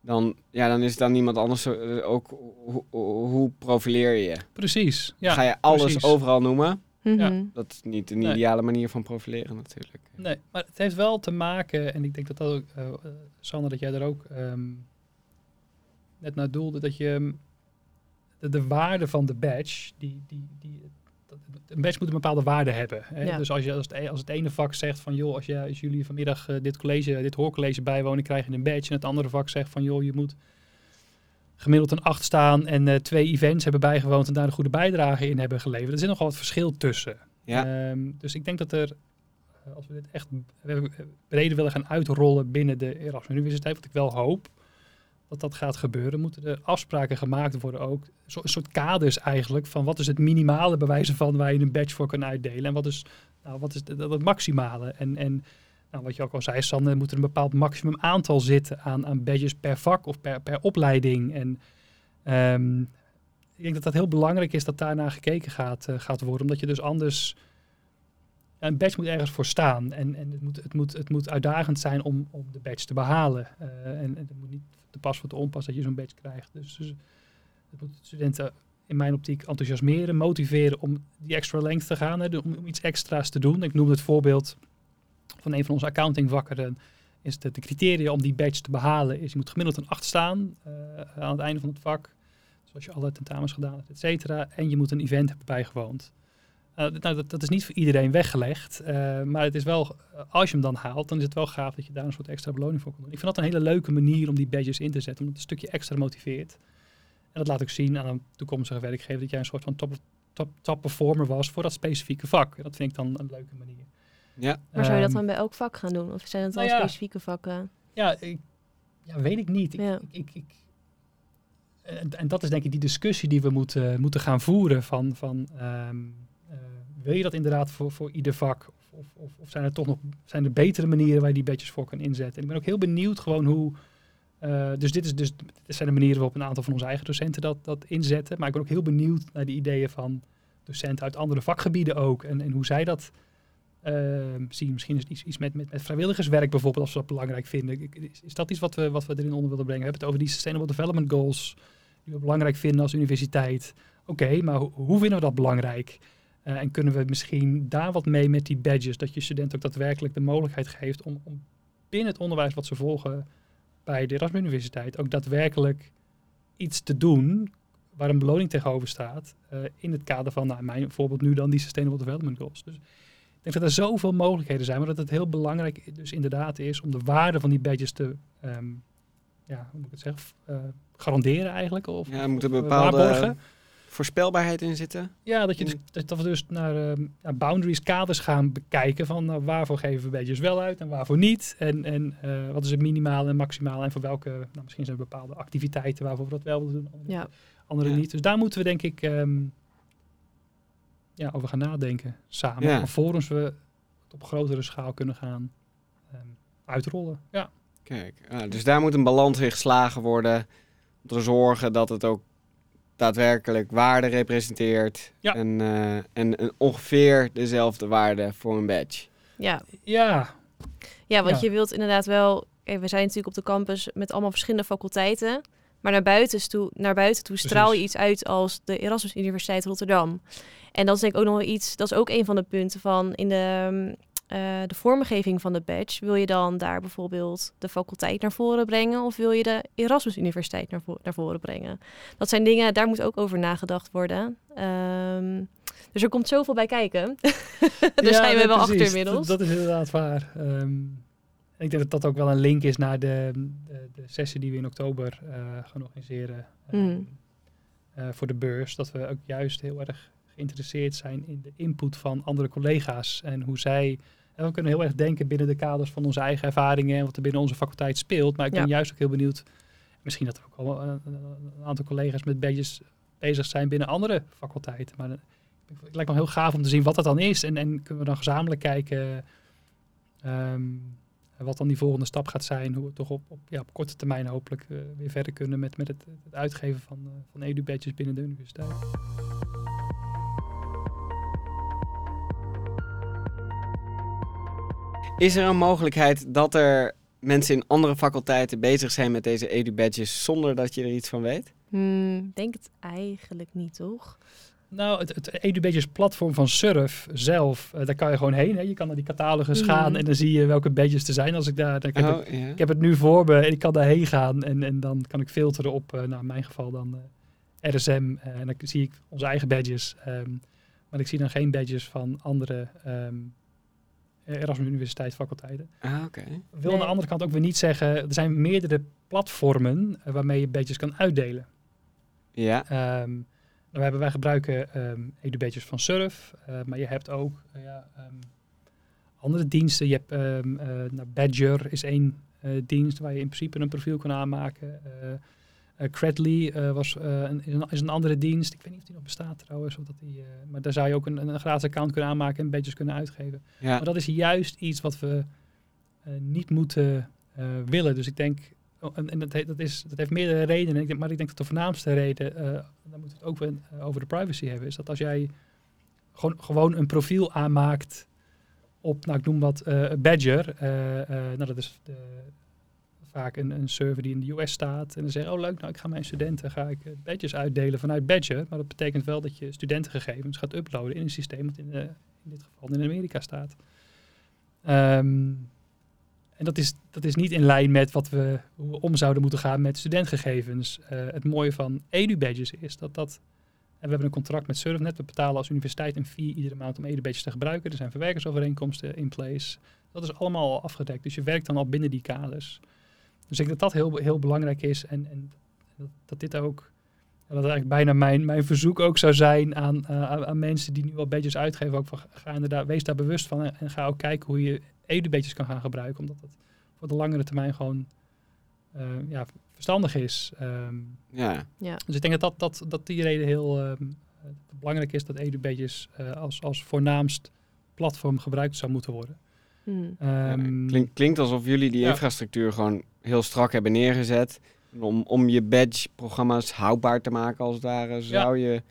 dan, ja, dan is dan niemand anders eh, ook. Hoe, hoe, profileer je? precies. Ja, Ga je alles precies. overal noemen? Mhm. Dat is niet een Nee. ideale manier van profileren natuurlijk. Nee, maar het heeft wel te maken, en ik denk dat dat ook, eh, eh, Sander, dat jij er ook ehm, net naar doelde, dat je ehm, de, de waarde van de badge, die, die, die, een badge moet een bepaalde waarde hebben. Hè? Ja. Dus als, je, als, het, e- als het ene vak zegt van, joh, als, je, als jullie vanmiddag eh, dit college, dit hoorcollege bijwonen, krijg je een badge. En het andere vak zegt van, joh, je moet gemiddeld een 8 staan en eh, twee events hebben bijgewoond en daar een goede bijdrage in hebben geleverd. Er zit nogal wat verschil tussen. Ja. Ehm, dus ik denk dat er, eh, als we dit echt breder willen gaan uitrollen binnen de Erasmus Universiteit, wat ik wel hoop dat dat gaat gebeuren, moeten er afspraken gemaakt worden ook. Zo, een soort kaders eigenlijk van wat is het minimale bewijzen van waar je een badge voor kan uitdelen en wat is, nou, wat is het, het maximale. En, en nou, wat je ook al zei, Sander, moet er een bepaald maximum aantal zitten aan, aan badges per vak of per, per opleiding. En ehm, ik denk dat dat heel belangrijk is dat daarna gekeken gaat, eh, gaat worden. Omdat je dus anders... een badge moet ergens voor staan. En, en het, moet, het, moet, het moet uitdagend zijn om, om de badge te behalen. Eh, en, en het moet niet te pas voor te onpas dat je zo'n badge krijgt. Dus, dus moet studenten in mijn optiek enthousiasmeren, motiveren om die extra lengte te gaan. Hè, om, iets extra's te doen. Ik noem het voorbeeld van een van onze accountingvakken. eh, Is de, de criteria om die badge te behalen is je moet gemiddeld een 8 staan eh, aan het einde van het vak. Zoals je alle tentamens gedaan hebt, et cetera. En je moet een event hebben bijgewoond. Eh, nou, dat, dat is niet voor iedereen weggelegd. eh, maar het is wel, als je hem dan haalt, dan is het wel gaaf dat je daar een soort extra beloning voor kan doen. Ik vind dat een hele leuke manier om die badges in te zetten. Omdat het een stukje extra motiveert. En dat laat ook zien aan een toekomstige werkgever dat jij een soort van top, top, top performer was voor dat specifieke vak. En dat vind ik dan een leuke manier. Ja. Maar zou je dat Ehm, dan bij elk vak gaan doen? Of zijn het dan nou ja. specifieke vakken? Ja, ik, ja, weet ik niet. Ik, Ja. ik, ik, ik- en, en dat is denk ik die discussie die we moeten, moeten gaan voeren van, van ehm, eh, wil je dat inderdaad voor, voor ieder vak? Of, of, of, zijn er toch nog zijn er betere manieren waar je die badges voor kan inzetten? En ik ben ook heel benieuwd gewoon hoe... eh, dus dit, is dus dit zijn de manieren waarop een aantal van onze eigen docenten dat, dat inzetten. Maar ik ben ook heel benieuwd naar de ideeën van docenten uit andere vakgebieden ook. En, en hoe zij dat Ehm, zie, misschien is het iets, iets met, met, vrijwilligerswerk bijvoorbeeld, als we dat belangrijk vinden. Is, dat iets wat we, wat we erin onder willen brengen? We hebben het over die Sustainable Development Goals, die we belangrijk vinden als universiteit. Oké, maar ho- hoe vinden we dat belangrijk? Eh, en kunnen we misschien daar wat mee met die badges, dat je studenten ook daadwerkelijk de mogelijkheid geeft om, om binnen het onderwijs wat ze volgen bij de Erasmus Universiteit ook daadwerkelijk iets te doen waar een beloning tegenover staat. eh, in het kader van, nou, mijn voorbeeld nu dan die Sustainable Development Goals. Dus ik denk dat er zoveel mogelijkheden zijn, maar dat het heel belangrijk dus inderdaad is om de waarde van die badges te, ehm, ja, hoe moet ik het zeggen, eh, garanderen eigenlijk. Of, Ja, moet een bepaalde waarborgen. Voorspelbaarheid in zitten. Ja, dat, je dus, dat we dus naar ehm, ja, boundaries, kaders gaan bekijken van nou, waarvoor geven we badges wel uit en waarvoor niet. En, en eh, wat is het minimaal en maximaal en voor welke, nou, misschien zijn er bepaalde activiteiten waarvoor we dat wel willen doen, andere, Ja. andere Ja. niet. Dus daar moeten we denk ik ehm, ja, over gaan nadenken samen. Ja. Alvorens we het op grotere schaal kunnen gaan ehm, uitrollen. Ja. Kijk, ah, dus daar moet een balans in geslagen worden. Om te zorgen dat het ook daadwerkelijk waarde representeert. Ja. En, eh, en een ongeveer dezelfde waarde voor een badge. Ja, Ja, ja want Ja. je wilt inderdaad wel... we zijn natuurlijk op de campus met allemaal verschillende faculteiten. Maar naar buiten toe, naar buiten toe straal je iets uit als de Erasmus Universiteit Rotterdam. En dat is denk ik ook nog wel iets... Dat is ook een van de punten van in de... eh, de vormgeving van de badge, wil je dan daar bijvoorbeeld de faculteit naar voren brengen of wil je de Erasmus Universiteit naar, vo- naar voren brengen? Dat zijn dingen, daar moet ook over nagedacht worden. Ehm, dus er komt zoveel bij kijken. daar Ja, zijn we wel precies. achter inmiddels. Dat, dat is inderdaad waar. Ehm, ik denk dat dat ook wel een link is naar de, de, de sessie die we in oktober eh, gaan organiseren ehm, Mhm. eh, voor de beurs. Dat we ook juist heel erg geïnteresseerd zijn in de input van andere collega's en hoe zij. En we kunnen heel erg denken binnen de kaders van onze eigen ervaringen en wat er binnen onze faculteit speelt. Maar ik ben Ja. juist ook heel benieuwd. Misschien dat er ook al een, een aantal collega's met badges bezig zijn binnen andere faculteiten. Maar het lijkt me heel gaaf om te zien wat dat dan is. En, en kunnen we dan gezamenlijk kijken ehm, wat dan die volgende stap gaat zijn. Hoe we toch op, op, ja, op korte termijn hopelijk eh, weer verder kunnen met, met het, het uitgeven van, eh, van edu-badges binnen de universiteit. Is er een mogelijkheid dat er mensen in andere faculteiten bezig zijn met deze edu-badges zonder dat je er iets van weet? Hmm, ik denk het eigenlijk niet, toch? Nou, het, het edu-badges platform van Surf zelf, eh, daar kan je gewoon heen. Hè. Je kan naar die catalogus Mhm. gaan en dan zie je welke badges er zijn. Als ik daar, ik heb, het, Oh, ja. ik heb het nu voor me en ik kan daarheen gaan en, en dan kan ik filteren op, eh, nou in mijn geval dan eh, RSM. en dan zie ik onze eigen badges. ehm, maar ik zie dan geen badges van andere ehm Erasmus Universiteit faculteiten. Ah, oké. Wil aan de andere kant ook weer niet zeggen, er zijn meerdere platformen eh, waarmee je badges kan uitdelen. Ja. Nou, we hebben, wij gebruiken ehm edu-badges van Surf, eh, maar je hebt ook eh, ja, ehm, andere diensten. Je hebt ehm, eh, nou, Badger is één eh, dienst waar je in principe een profiel kan aanmaken. Credly eh, was, eh, een, is, een, andere dienst. Ik weet niet of die nog bestaat trouwens. Of dat die, maar daar zou je ook een, een gratis account kunnen aanmaken en badges kunnen uitgeven. ja. Maar dat is juist iets wat we niet moeten willen. Dus ik denk, oh, en, en dat, he- dat, is, dat heeft meerdere redenen. Ik denk, maar ik denk dat de voornaamste reden, dan moeten we het ook weer, over de privacy hebben, is dat als jij gewoon, gewoon een profiel aanmaakt op, nou ik noem wat, Badger. nou dat is de, vaak een, een server die in de US staat. En dan zeggen, oh leuk, nou ik ga mijn studenten ga ik eh, badges uitdelen vanuit Badger. Maar dat betekent wel dat je studentengegevens gaat uploaden in een systeem dat in, de, in dit geval in Amerika staat. Ehm, en dat is, dat is niet in lijn met wat we, hoe we om zouden moeten gaan met studentgegevens. Eh, het mooie van edu-badges is dat dat... En we hebben een contract met Surfnet. We betalen als universiteit een fee iedere maand om edu-badges te gebruiken. Er zijn verwerkersovereenkomsten in place. Dat is allemaal al afgedekt. Dus je werkt dan al binnen die kaders. Dus ik denk dat dat heel, heel belangrijk is. En, en dat, dat dit ook... Dat eigenlijk bijna mijn, mijn verzoek ook zou zijn aan, eh, aan, mensen die nu al badges uitgeven. Ook van, ga inderdaad, wees daar bewust van en, en ga ook kijken hoe je edu-badges kan gaan gebruiken. Omdat dat voor de langere termijn gewoon eh, ja, verstandig is. Ehm, ja. dus ik denk dat, dat, dat, dat die reden heel ehm, eh, belangrijk is dat edu-badges eh, als, als voornaamst platform gebruikt zou moeten worden. Hmm. Ja, Ehm, klink- klinkt alsof jullie die ja. infrastructuur gewoon heel strak hebben neergezet. Om, om je badge-programma's houdbaar te maken, als het ware. Zou je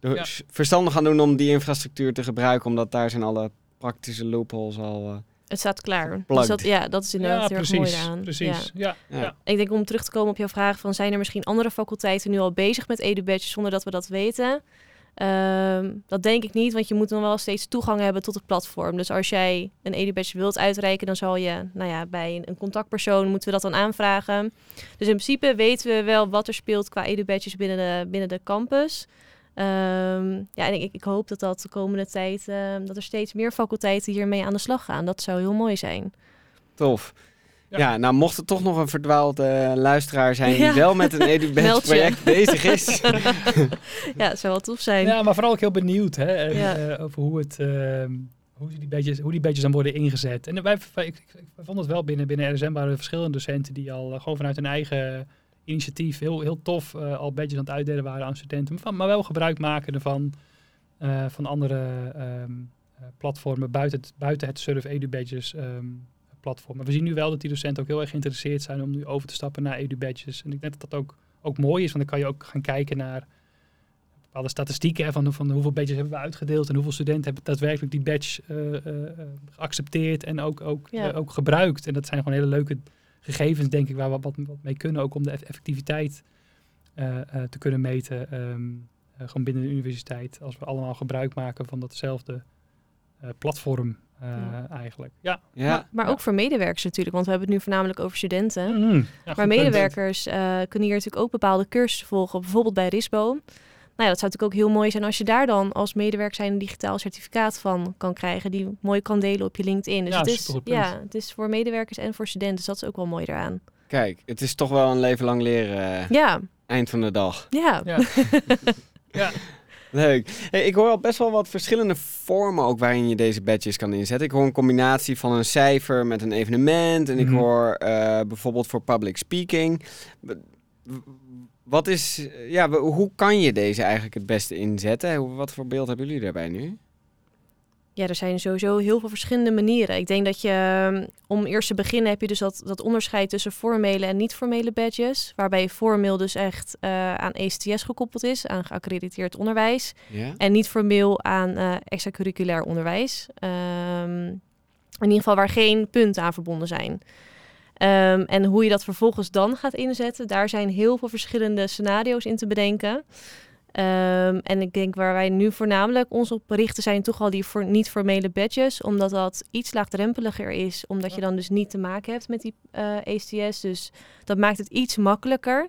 er Ja. verstandig gaan doen om die infrastructuur te gebruiken, omdat daar zijn alle praktische loopholes al. eh, Het staat klaar. Dus dat, ja, dat is inderdaad ja, heel precies. mooi aan. precies. Ja. ja. Ja. Ik denk om terug te komen op jouw vraag van zijn er misschien andere faculteiten nu al bezig met edu-badges zonder dat we dat weten? Ehm, dat denk ik niet, want je moet dan wel steeds toegang hebben tot het platform. Dus als jij een EduBadge wilt uitreiken, dan zal je nou ja, bij een, contactpersoon moeten we dat dan aanvragen. Dus in principe weten we wel wat er speelt qua EduBadges binnen de, binnen de campus. Ehm, ja, en ik, ik, hoop dat dat de komende tijd, ehm, dat er steeds meer faculteiten hiermee aan de slag gaan. Dat zou heel mooi zijn. Tof. Ja. nou mocht er toch nog een verdwaalde luisteraar zijn die wel met een EduBadge project bezig is. ja, het zou wel tof zijn. Ja, maar vooral ook heel benieuwd hè, uh, over hoe het... Uh, hoe die, badges, hoe die badges dan worden ingezet. En wij, ik, ik, vond het wel binnen, binnen RSM waren er verschillende docenten die al uh, gewoon vanuit hun eigen initiatief heel, heel tof uh, al badges aan het uitdelen waren aan studenten. Maar, maar wel gebruik maken ervan van andere um, platformen buiten het, buiten het Surf Edu Badges um, platform. Maar we zien nu wel dat die docenten ook heel erg geïnteresseerd zijn om nu over te stappen naar edu-badges. En ik denk dat dat ook, ook mooi is, want dan kan je ook gaan kijken naar bepaalde statistieken hè, van, van hoeveel badges hebben we uitgedeeld en hoeveel studenten hebben daadwerkelijk die badge uh, uh, geaccepteerd en ook, ook, ja. uh, ook gebruikt. En dat zijn gewoon hele leuke gegevens, denk ik, waar we wat, wat mee kunnen, ook om de effectiviteit te kunnen meten. Um, gewoon binnen de universiteit, als we allemaal gebruik maken van datzelfde platform uh, ja. eigenlijk. Ja. ja. Maar, maar ook voor medewerkers natuurlijk, want we hebben het nu voornamelijk over studenten. Mm, ja, maar medewerkers uh, kunnen hier natuurlijk ook bepaalde cursussen volgen, bijvoorbeeld bij RISBO. Nou ja, dat zou natuurlijk ook heel mooi zijn als je daar dan als medewerker zijn een digitaal certificaat van kan krijgen, die mooi kan delen op je LinkedIn. Dus ja, het is, ja, het is voor medewerkers en voor studenten, dus dat is ook wel mooi eraan. Kijk, het is toch wel een leven lang leren. Ja. Eind van de dag. Ja. Ja. Leuk. Hey, ik hoor al best wel wat verschillende vormen ook waarin je deze badges kan inzetten. Ik hoor een combinatie van een cijfer met een evenement. En ik Mhm. hoor uh, bijvoorbeeld voor public speaking. Wat is, ja, hoe kan je deze eigenlijk het beste inzetten? Wat voor beeld hebben jullie daarbij nu? Ja, er zijn sowieso heel veel verschillende manieren. Ik denk dat je, om eerst te beginnen, heb je dus dat, dat onderscheid tussen formele en niet-formele badges. Waarbij formeel dus echt uh, aan ECTS gekoppeld is, aan geaccrediteerd onderwijs. Ja? En niet formeel aan uh, extracurriculair onderwijs. Um, in ieder geval waar geen punten aan verbonden zijn. Um, en hoe je dat vervolgens dan gaat inzetten, daar zijn heel veel verschillende scenario's in te bedenken. Um, en ik denk waar wij nu voornamelijk ons op richten zijn toch al die voor niet formele badges, omdat dat iets laagdrempeliger is, omdat je dan dus niet te maken hebt met die uh, ECTS. Dus dat maakt het iets makkelijker.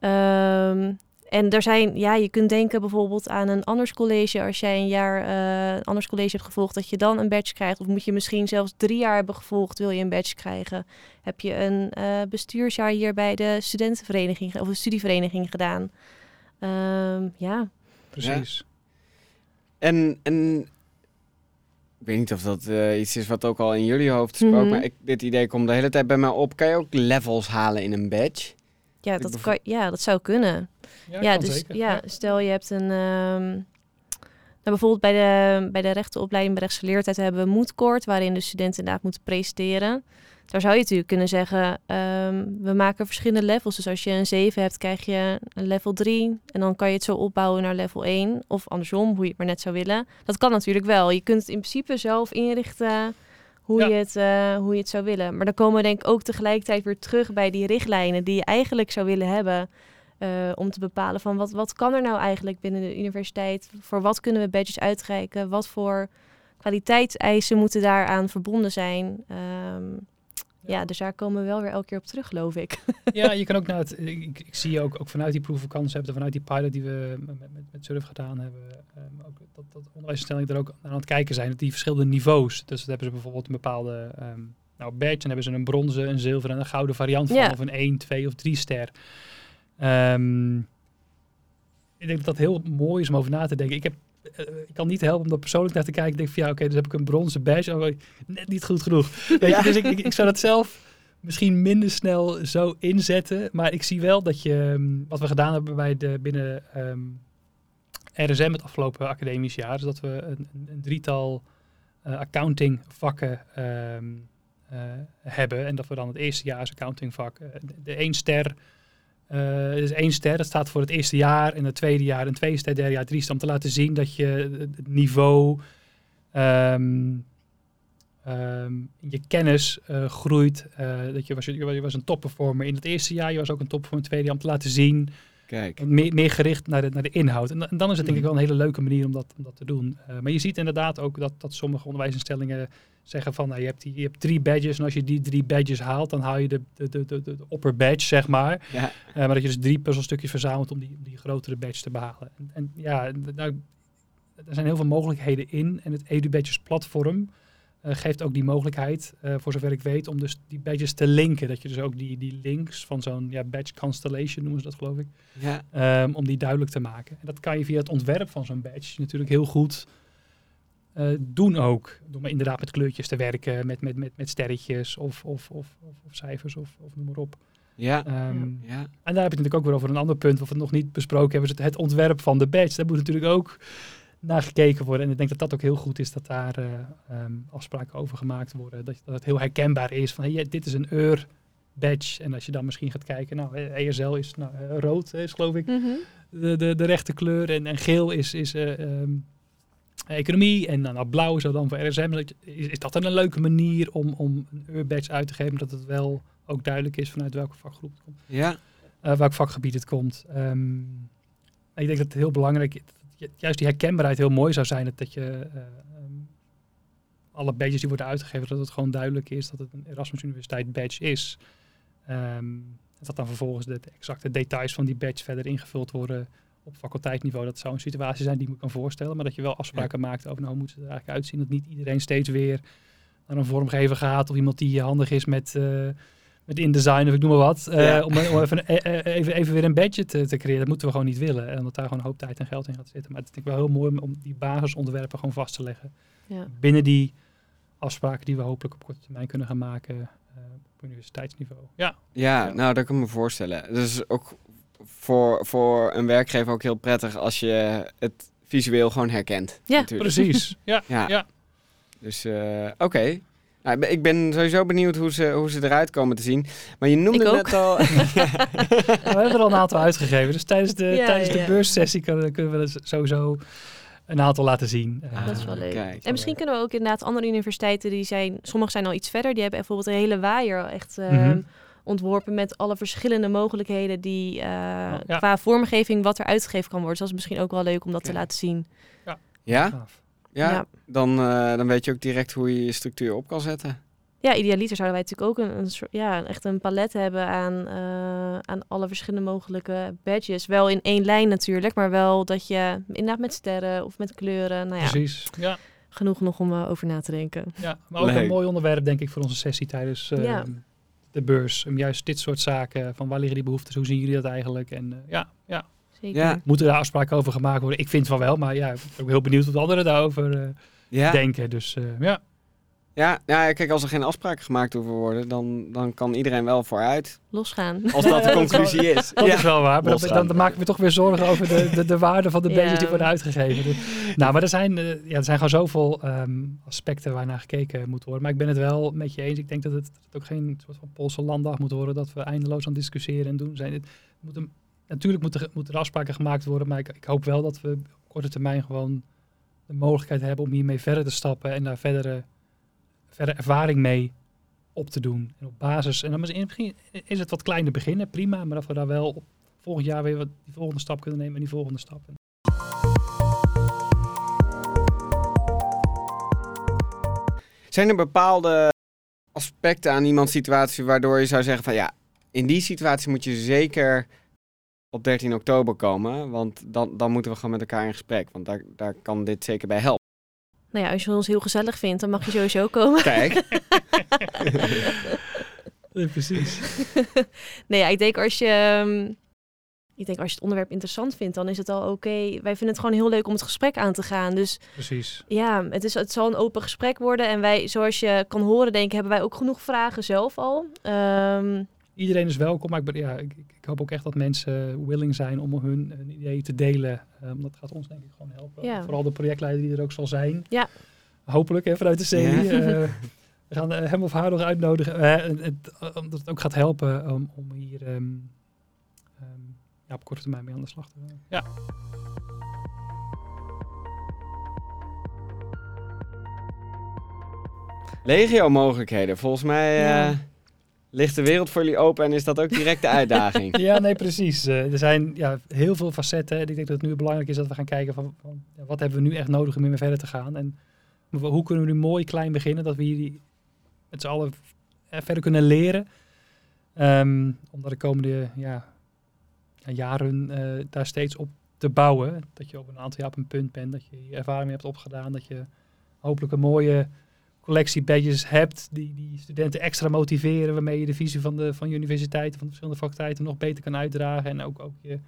Um, en er zijn, ja, je kunt denken bijvoorbeeld aan een anders college. Als jij een jaar uh, een anders college hebt gevolgd, dat je dan een badge krijgt. Of moet je misschien zelfs drie jaar hebben gevolgd, wil je een badge krijgen. Heb je een uh, bestuursjaar hier bij de studentenvereniging of de studievereniging gedaan. Um, ja. Precies. Ja. En, en ik weet niet of dat uh, iets is wat ook al in jullie hoofd spookt, mm -hmm. maar ik, dit idee komt de hele tijd bij mij op. Kan je ook levels halen in een badge? Ja, dat, kan, ja, dat zou kunnen. Ja, ja kan dus zeker. ja, stel je hebt een. Um, nou, bijvoorbeeld bij de, bij de rechtenopleiding bij rechtsgeleerdheid hebben we moedkort, waarin de studenten inderdaad moeten presenteren. Daar zou je natuurlijk kunnen zeggen, um, we maken verschillende levels. Dus als je een 7 hebt, krijg je een level 3. En dan kan je het zo opbouwen naar level 1. Of andersom, hoe je het maar net zou willen. Dat kan natuurlijk wel. Je kunt het in principe zelf inrichten hoe, ja. je, het, uh, hoe je het zou willen. Maar dan komen we denk ik ook tegelijkertijd weer terug bij die richtlijnen die je eigenlijk zou willen hebben. Uh, om te bepalen van wat, wat kan er nou eigenlijk binnen de universiteit? Voor wat kunnen we badges uitreiken? Wat voor kwaliteitseisen moeten daaraan verbonden zijn? Um, ja. dus daar komen we wel weer elke keer op terug, geloof ik. Ja, je kan ook naar het. Ik, ik zie ook, ook vanuit die proof of concept en vanuit die pilot die we met, met, met Surf gedaan hebben, um, ook dat, dat onderwijsinstellingen er ook aan het kijken zijn, dat die verschillende niveaus. Dus dat hebben ze bijvoorbeeld een bepaalde um, nou, badge, en hebben ze een bronzen, een zilveren en een gouden variant van, Ja. of een 1, 2 of 3 ster. Um, ik denk dat dat heel mooi is om over na te denken. Ik heb ik kan niet helpen om daar persoonlijk naar te kijken. Ik denk van ja, oké, okay, dus heb ik een bronzen badge. Oh, net niet goed genoeg. Weet ja. je, dus ik, ik, ik, zou dat zelf misschien minder snel zo inzetten. Maar ik zie wel dat je, um, wat we gedaan hebben bij de binnen um, RSM het afgelopen academisch jaar, is dat we een, een, drietal uh, accounting vakken um, uh, hebben. En dat we dan het eerste jaar accounting vak, uh, de, de één ster. Uh, dus één ster, dat staat voor het eerste jaar. En het tweede jaar een twee ster, derde jaar drie ster. Om te laten zien dat je het niveau, um, um, je kennis uh, groeit. Uh, dat je was, je was een topperformer in het eerste jaar. Je was ook een topperformer in het tweede jaar. Om te laten zien Kijk. Meer, meer gericht naar de, naar de inhoud. En, da- en dan is het denk ik wel een hele leuke manier om dat, om dat te doen. Eh, maar je ziet inderdaad ook dat, dat sommige onderwijsinstellingen zeggen van... Nou, je, hebt die, je hebt drie badges en als je die drie badges haalt... dan haal je de, de, de, de, de opper badge, zeg maar. Ja. Eh, maar dat je dus drie puzzelstukjes verzamelt om die, die grotere badge te behalen. En, en ja, nou, er zijn heel veel mogelijkheden in. En het EduBadges platform eh, geeft ook die mogelijkheid, eh, voor zover ik weet, om dus die badges te linken. Dat je dus ook die, die links van zo'n ja, badge constellation, noemen ze dat geloof ik, Ja. ehm, om die duidelijk te maken. En dat kan je via het ontwerp van zo'n badge natuurlijk heel goed eh, doen ook. Door maar inderdaad met kleurtjes te werken, met, met, met, met sterretjes of, of, of, of, of cijfers of, of noem maar op. Ja. Ehm, Ja. en daar heb je natuurlijk ook weer over een ander punt, wat we nog niet besproken hebben, is het, het ontwerp van de badge. Daar moet natuurlijk ook naar gekeken worden. En ik denk dat dat ook heel goed is dat daar eh, ehm, afspraken over gemaakt worden. Dat, dat het heel herkenbaar is van, hey, dit is een eur badge. En als je dan misschien gaat kijken, nou, eh, ESL is nou, eh, rood, is geloof ik, Mhm. de, de, de rechte kleur. En, en geel is, is eh, ehm, economie. En dan nou, blauw is dat dan voor RSM. Is, is dat dan een leuke manier om, om een eur badge uit te geven, dat het wel ook duidelijk is vanuit welke vakgroep het komt? Ja. eh, welk vakgebied het komt. Ehm, ik denk dat het heel belangrijk is, juist die herkenbaarheid heel mooi zou zijn. Dat, dat je eh, ehm, alle badges die worden uitgegeven, dat het gewoon duidelijk is dat het een Erasmus Universiteit badge is. Ehm, dat dan vervolgens de, de exacte details van die badge verder ingevuld worden op faculteitsniveau. Dat zou een situatie zijn die ik me kan voorstellen. Maar dat je wel afspraken maakt over nou, hoe moet het er eigenlijk uitzien. Dat niet iedereen steeds weer naar een vormgever gaat. Of iemand die handig is met, eh, met InDesign of ik noem maar wat. eh, om, om even, eh, eh, even, even weer een badge te, te creëren. Dat moeten we gewoon niet willen. En dat daar gewoon een hoop tijd en geld in gaat zitten. Maar het is denk ik wel heel mooi om, die basisontwerpen gewoon vast te leggen. Ja. Binnen die afspraken die we hopelijk op korte termijn kunnen gaan maken eh, op universiteitsniveau. Ja, Ja, Ja. nou, dat kan ik me voorstellen. Dus ook voor, voor een werkgever ook heel prettig als je het visueel gewoon herkent. Ja, natuurlijk. precies. ja, Ja. ja. Dus eh, oké. Nou, ik ben- ik ben sowieso benieuwd hoe ze, hoe ze eruit komen te zien. Maar je noemde Ik ook. net al... We hebben er al een aantal uitgegeven. Dus tijdens de, Ja, tijdens ja, de ja. beurssessie kunnen, kunnen we sowieso een aantal laten zien. Eh, Dat is wel Ah, leuk. kijk. En misschien kunnen we ook inderdaad andere universiteiten die zijn, sommige zijn al iets verder, die hebben bijvoorbeeld een hele waaier echt ehm, Mhm. ontworpen met alle verschillende mogelijkheden die eh, ja. qua vormgeving wat er uitgegeven kan worden. Dus dat is misschien ook wel leuk om dat te laten zien. Ja? gaaf. Ja? Ja. Dan, eh, dan weet je ook direct hoe je je structuur op kan zetten. Ja, idealiter zouden wij natuurlijk ook een, een soort, ja, echt een palet hebben aan, eh, aan alle verschillende mogelijke badges. Wel in één lijn natuurlijk, maar wel dat je inderdaad met sterren of met kleuren, nou ja, Precies. Ja, genoeg nog om eh, over na te denken. ja, maar ook Leuk. een mooi onderwerp denk ik voor onze sessie tijdens eh, Ja. de beurs. Om juist dit soort zaken, van waar liggen die behoeftes, hoe zien jullie dat eigenlijk? En eh, ja, ja, Zeker. Ja. moeten daar afspraken over gemaakt worden? Ik vind van wel, maar ja, ik ben ook heel benieuwd wat anderen daarover eh, Ja? denken. Dus eh, ja, Ja, ja, kijk, als er geen afspraken gemaakt hoeven worden, dan, dan kan iedereen wel vooruit. Losgaan. Als dat de conclusie is. dat Ja. is wel waar. Maar dan, dan, maken we toch weer zorgen over de, de, de waarde van de Ja. die worden uitgegeven. Dus- nou, maar er zijn, eh, ja, er zijn gewoon zoveel ehm, aspecten waar naar gekeken moet worden. Maar ik ben het wel met je eens. Ik denk dat het, dat het ook geen soort van Poolse landdag moet worden. Dat we eindeloos aan het discussiëren en doen zijn. Het moet een, natuurlijk moeten, moeten er afspraken gemaakt worden. Maar ik, ik hoop wel dat we op korte termijn gewoon de mogelijkheid hebben om hiermee verder te stappen. En daar verdere, verdere ervaring mee op te doen. En op basis. En dan misschien is het wat kleiner beginnen, prima. Maar dat we daar wel volgend jaar weer wat die volgende stap kunnen nemen en die volgende stap. Zijn er bepaalde aspecten aan iemands situatie waardoor je zou zeggen van ja, in die situatie moet je zeker op 13 oktober komen, want dan, dan moeten we gewoon met elkaar in gesprek, want daar, daar kan dit zeker bij helpen. Nou ja, als je ons heel gezellig vindt, dan mag je sowieso komen. Kijk, precies. nee, ja, ik denk als je... ehm, ik denk als je het onderwerp interessant vindt, dan is het al oké. Wij vinden het gewoon heel leuk om het gesprek aan te gaan. Dus Precies. ja, het, is, het zal een open gesprek worden. En wij, zoals je kan horen, denk ik, hebben wij ook genoeg vragen zelf al. Ehm, Iedereen is welkom, maar ik, ben, ja, ik, ik hoop ook echt dat mensen willing zijn om hun, hun ideeën te delen. Um, dat gaat ons denk ik gewoon helpen. Ja. Vooral de projectleider die er ook zal zijn. Ja. Hopelijk hè, vanuit de. Ja. Eh, we gaan eh, hem of haar nog uitnodigen. eh, het- omdat het ook gaat helpen om, om hier ehm, ehm, ja, op korte termijn mee aan de slag te gaan. Ja. legio mogelijkheden. Volgens mij Ja. Eh, ligt de wereld voor jullie open en is dat ook direct de uitdaging? Ja, nee, precies. Eh, er zijn ja, heel veel facetten. En ik denk dat het nu belangrijk is dat we gaan kijken van, wat hebben we nu echt nodig om weer verder te gaan. En hoe kunnen we nu mooi klein beginnen, dat we hier met z'n allen verder kunnen leren. Um, om de komende ja, jaren uh, daar steeds op te bouwen. Dat je op een aantal jaar op een punt bent, dat je ervaring hebt opgedaan, dat je hopelijk een mooie collectie badges hebt die, die studenten extra motiveren, waarmee je de visie van de, van universiteiten, van de verschillende faculteiten nog beter kan uitdragen en ook, ook je,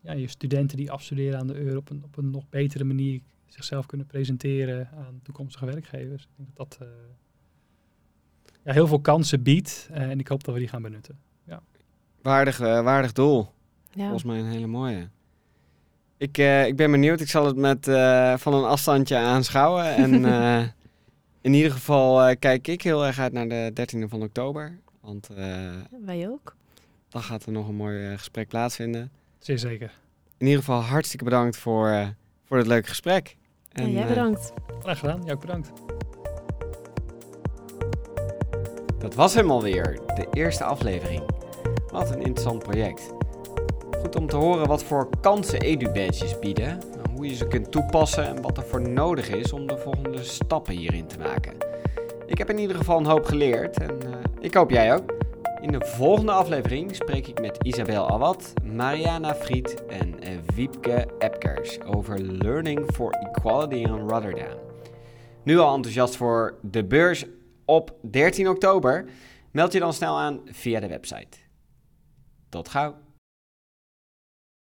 ja, je studenten die afstuderen aan de euro op een, op een nog betere manier zichzelf kunnen presenteren aan toekomstige werkgevers. Ik denk dat dat uh, ja, heel veel kansen biedt uh, en ik hoop dat we die gaan benutten. Ja. Waardig, uh, waardig doel. Ja. Volgens mij een hele mooie. Ik, ik ben benieuwd. Ik zal het met van een afstandje aanschouwen. En in ieder geval kijk ik heel erg uit naar de 13e van oktober. Want wij ook. Dan gaat er nog een mooi gesprek plaatsvinden. Zeer zeker. In ieder geval hartstikke bedankt voor, voor het leuke gesprek. En, jij bedankt. Graag gedaan. Jij ook bedankt. Dat was hem alweer, de eerste aflevering. Wat een interessant project. Goed om te horen wat voor kansen EduBadges bieden, hoe je ze kunt toepassen en wat er voor nodig is om de volgende stappen hierin te maken. Ik heb in ieder geval een hoop geleerd en uh, ik hoop jij ook. In de volgende aflevering spreek ik met Isabel Awad, Mariana Fried en Wiepke Epkers over Learning for Equality in Rotterdam. Nu al enthousiast voor de beurs op 13 oktober? Meld je dan snel aan via de website. Tot gauw!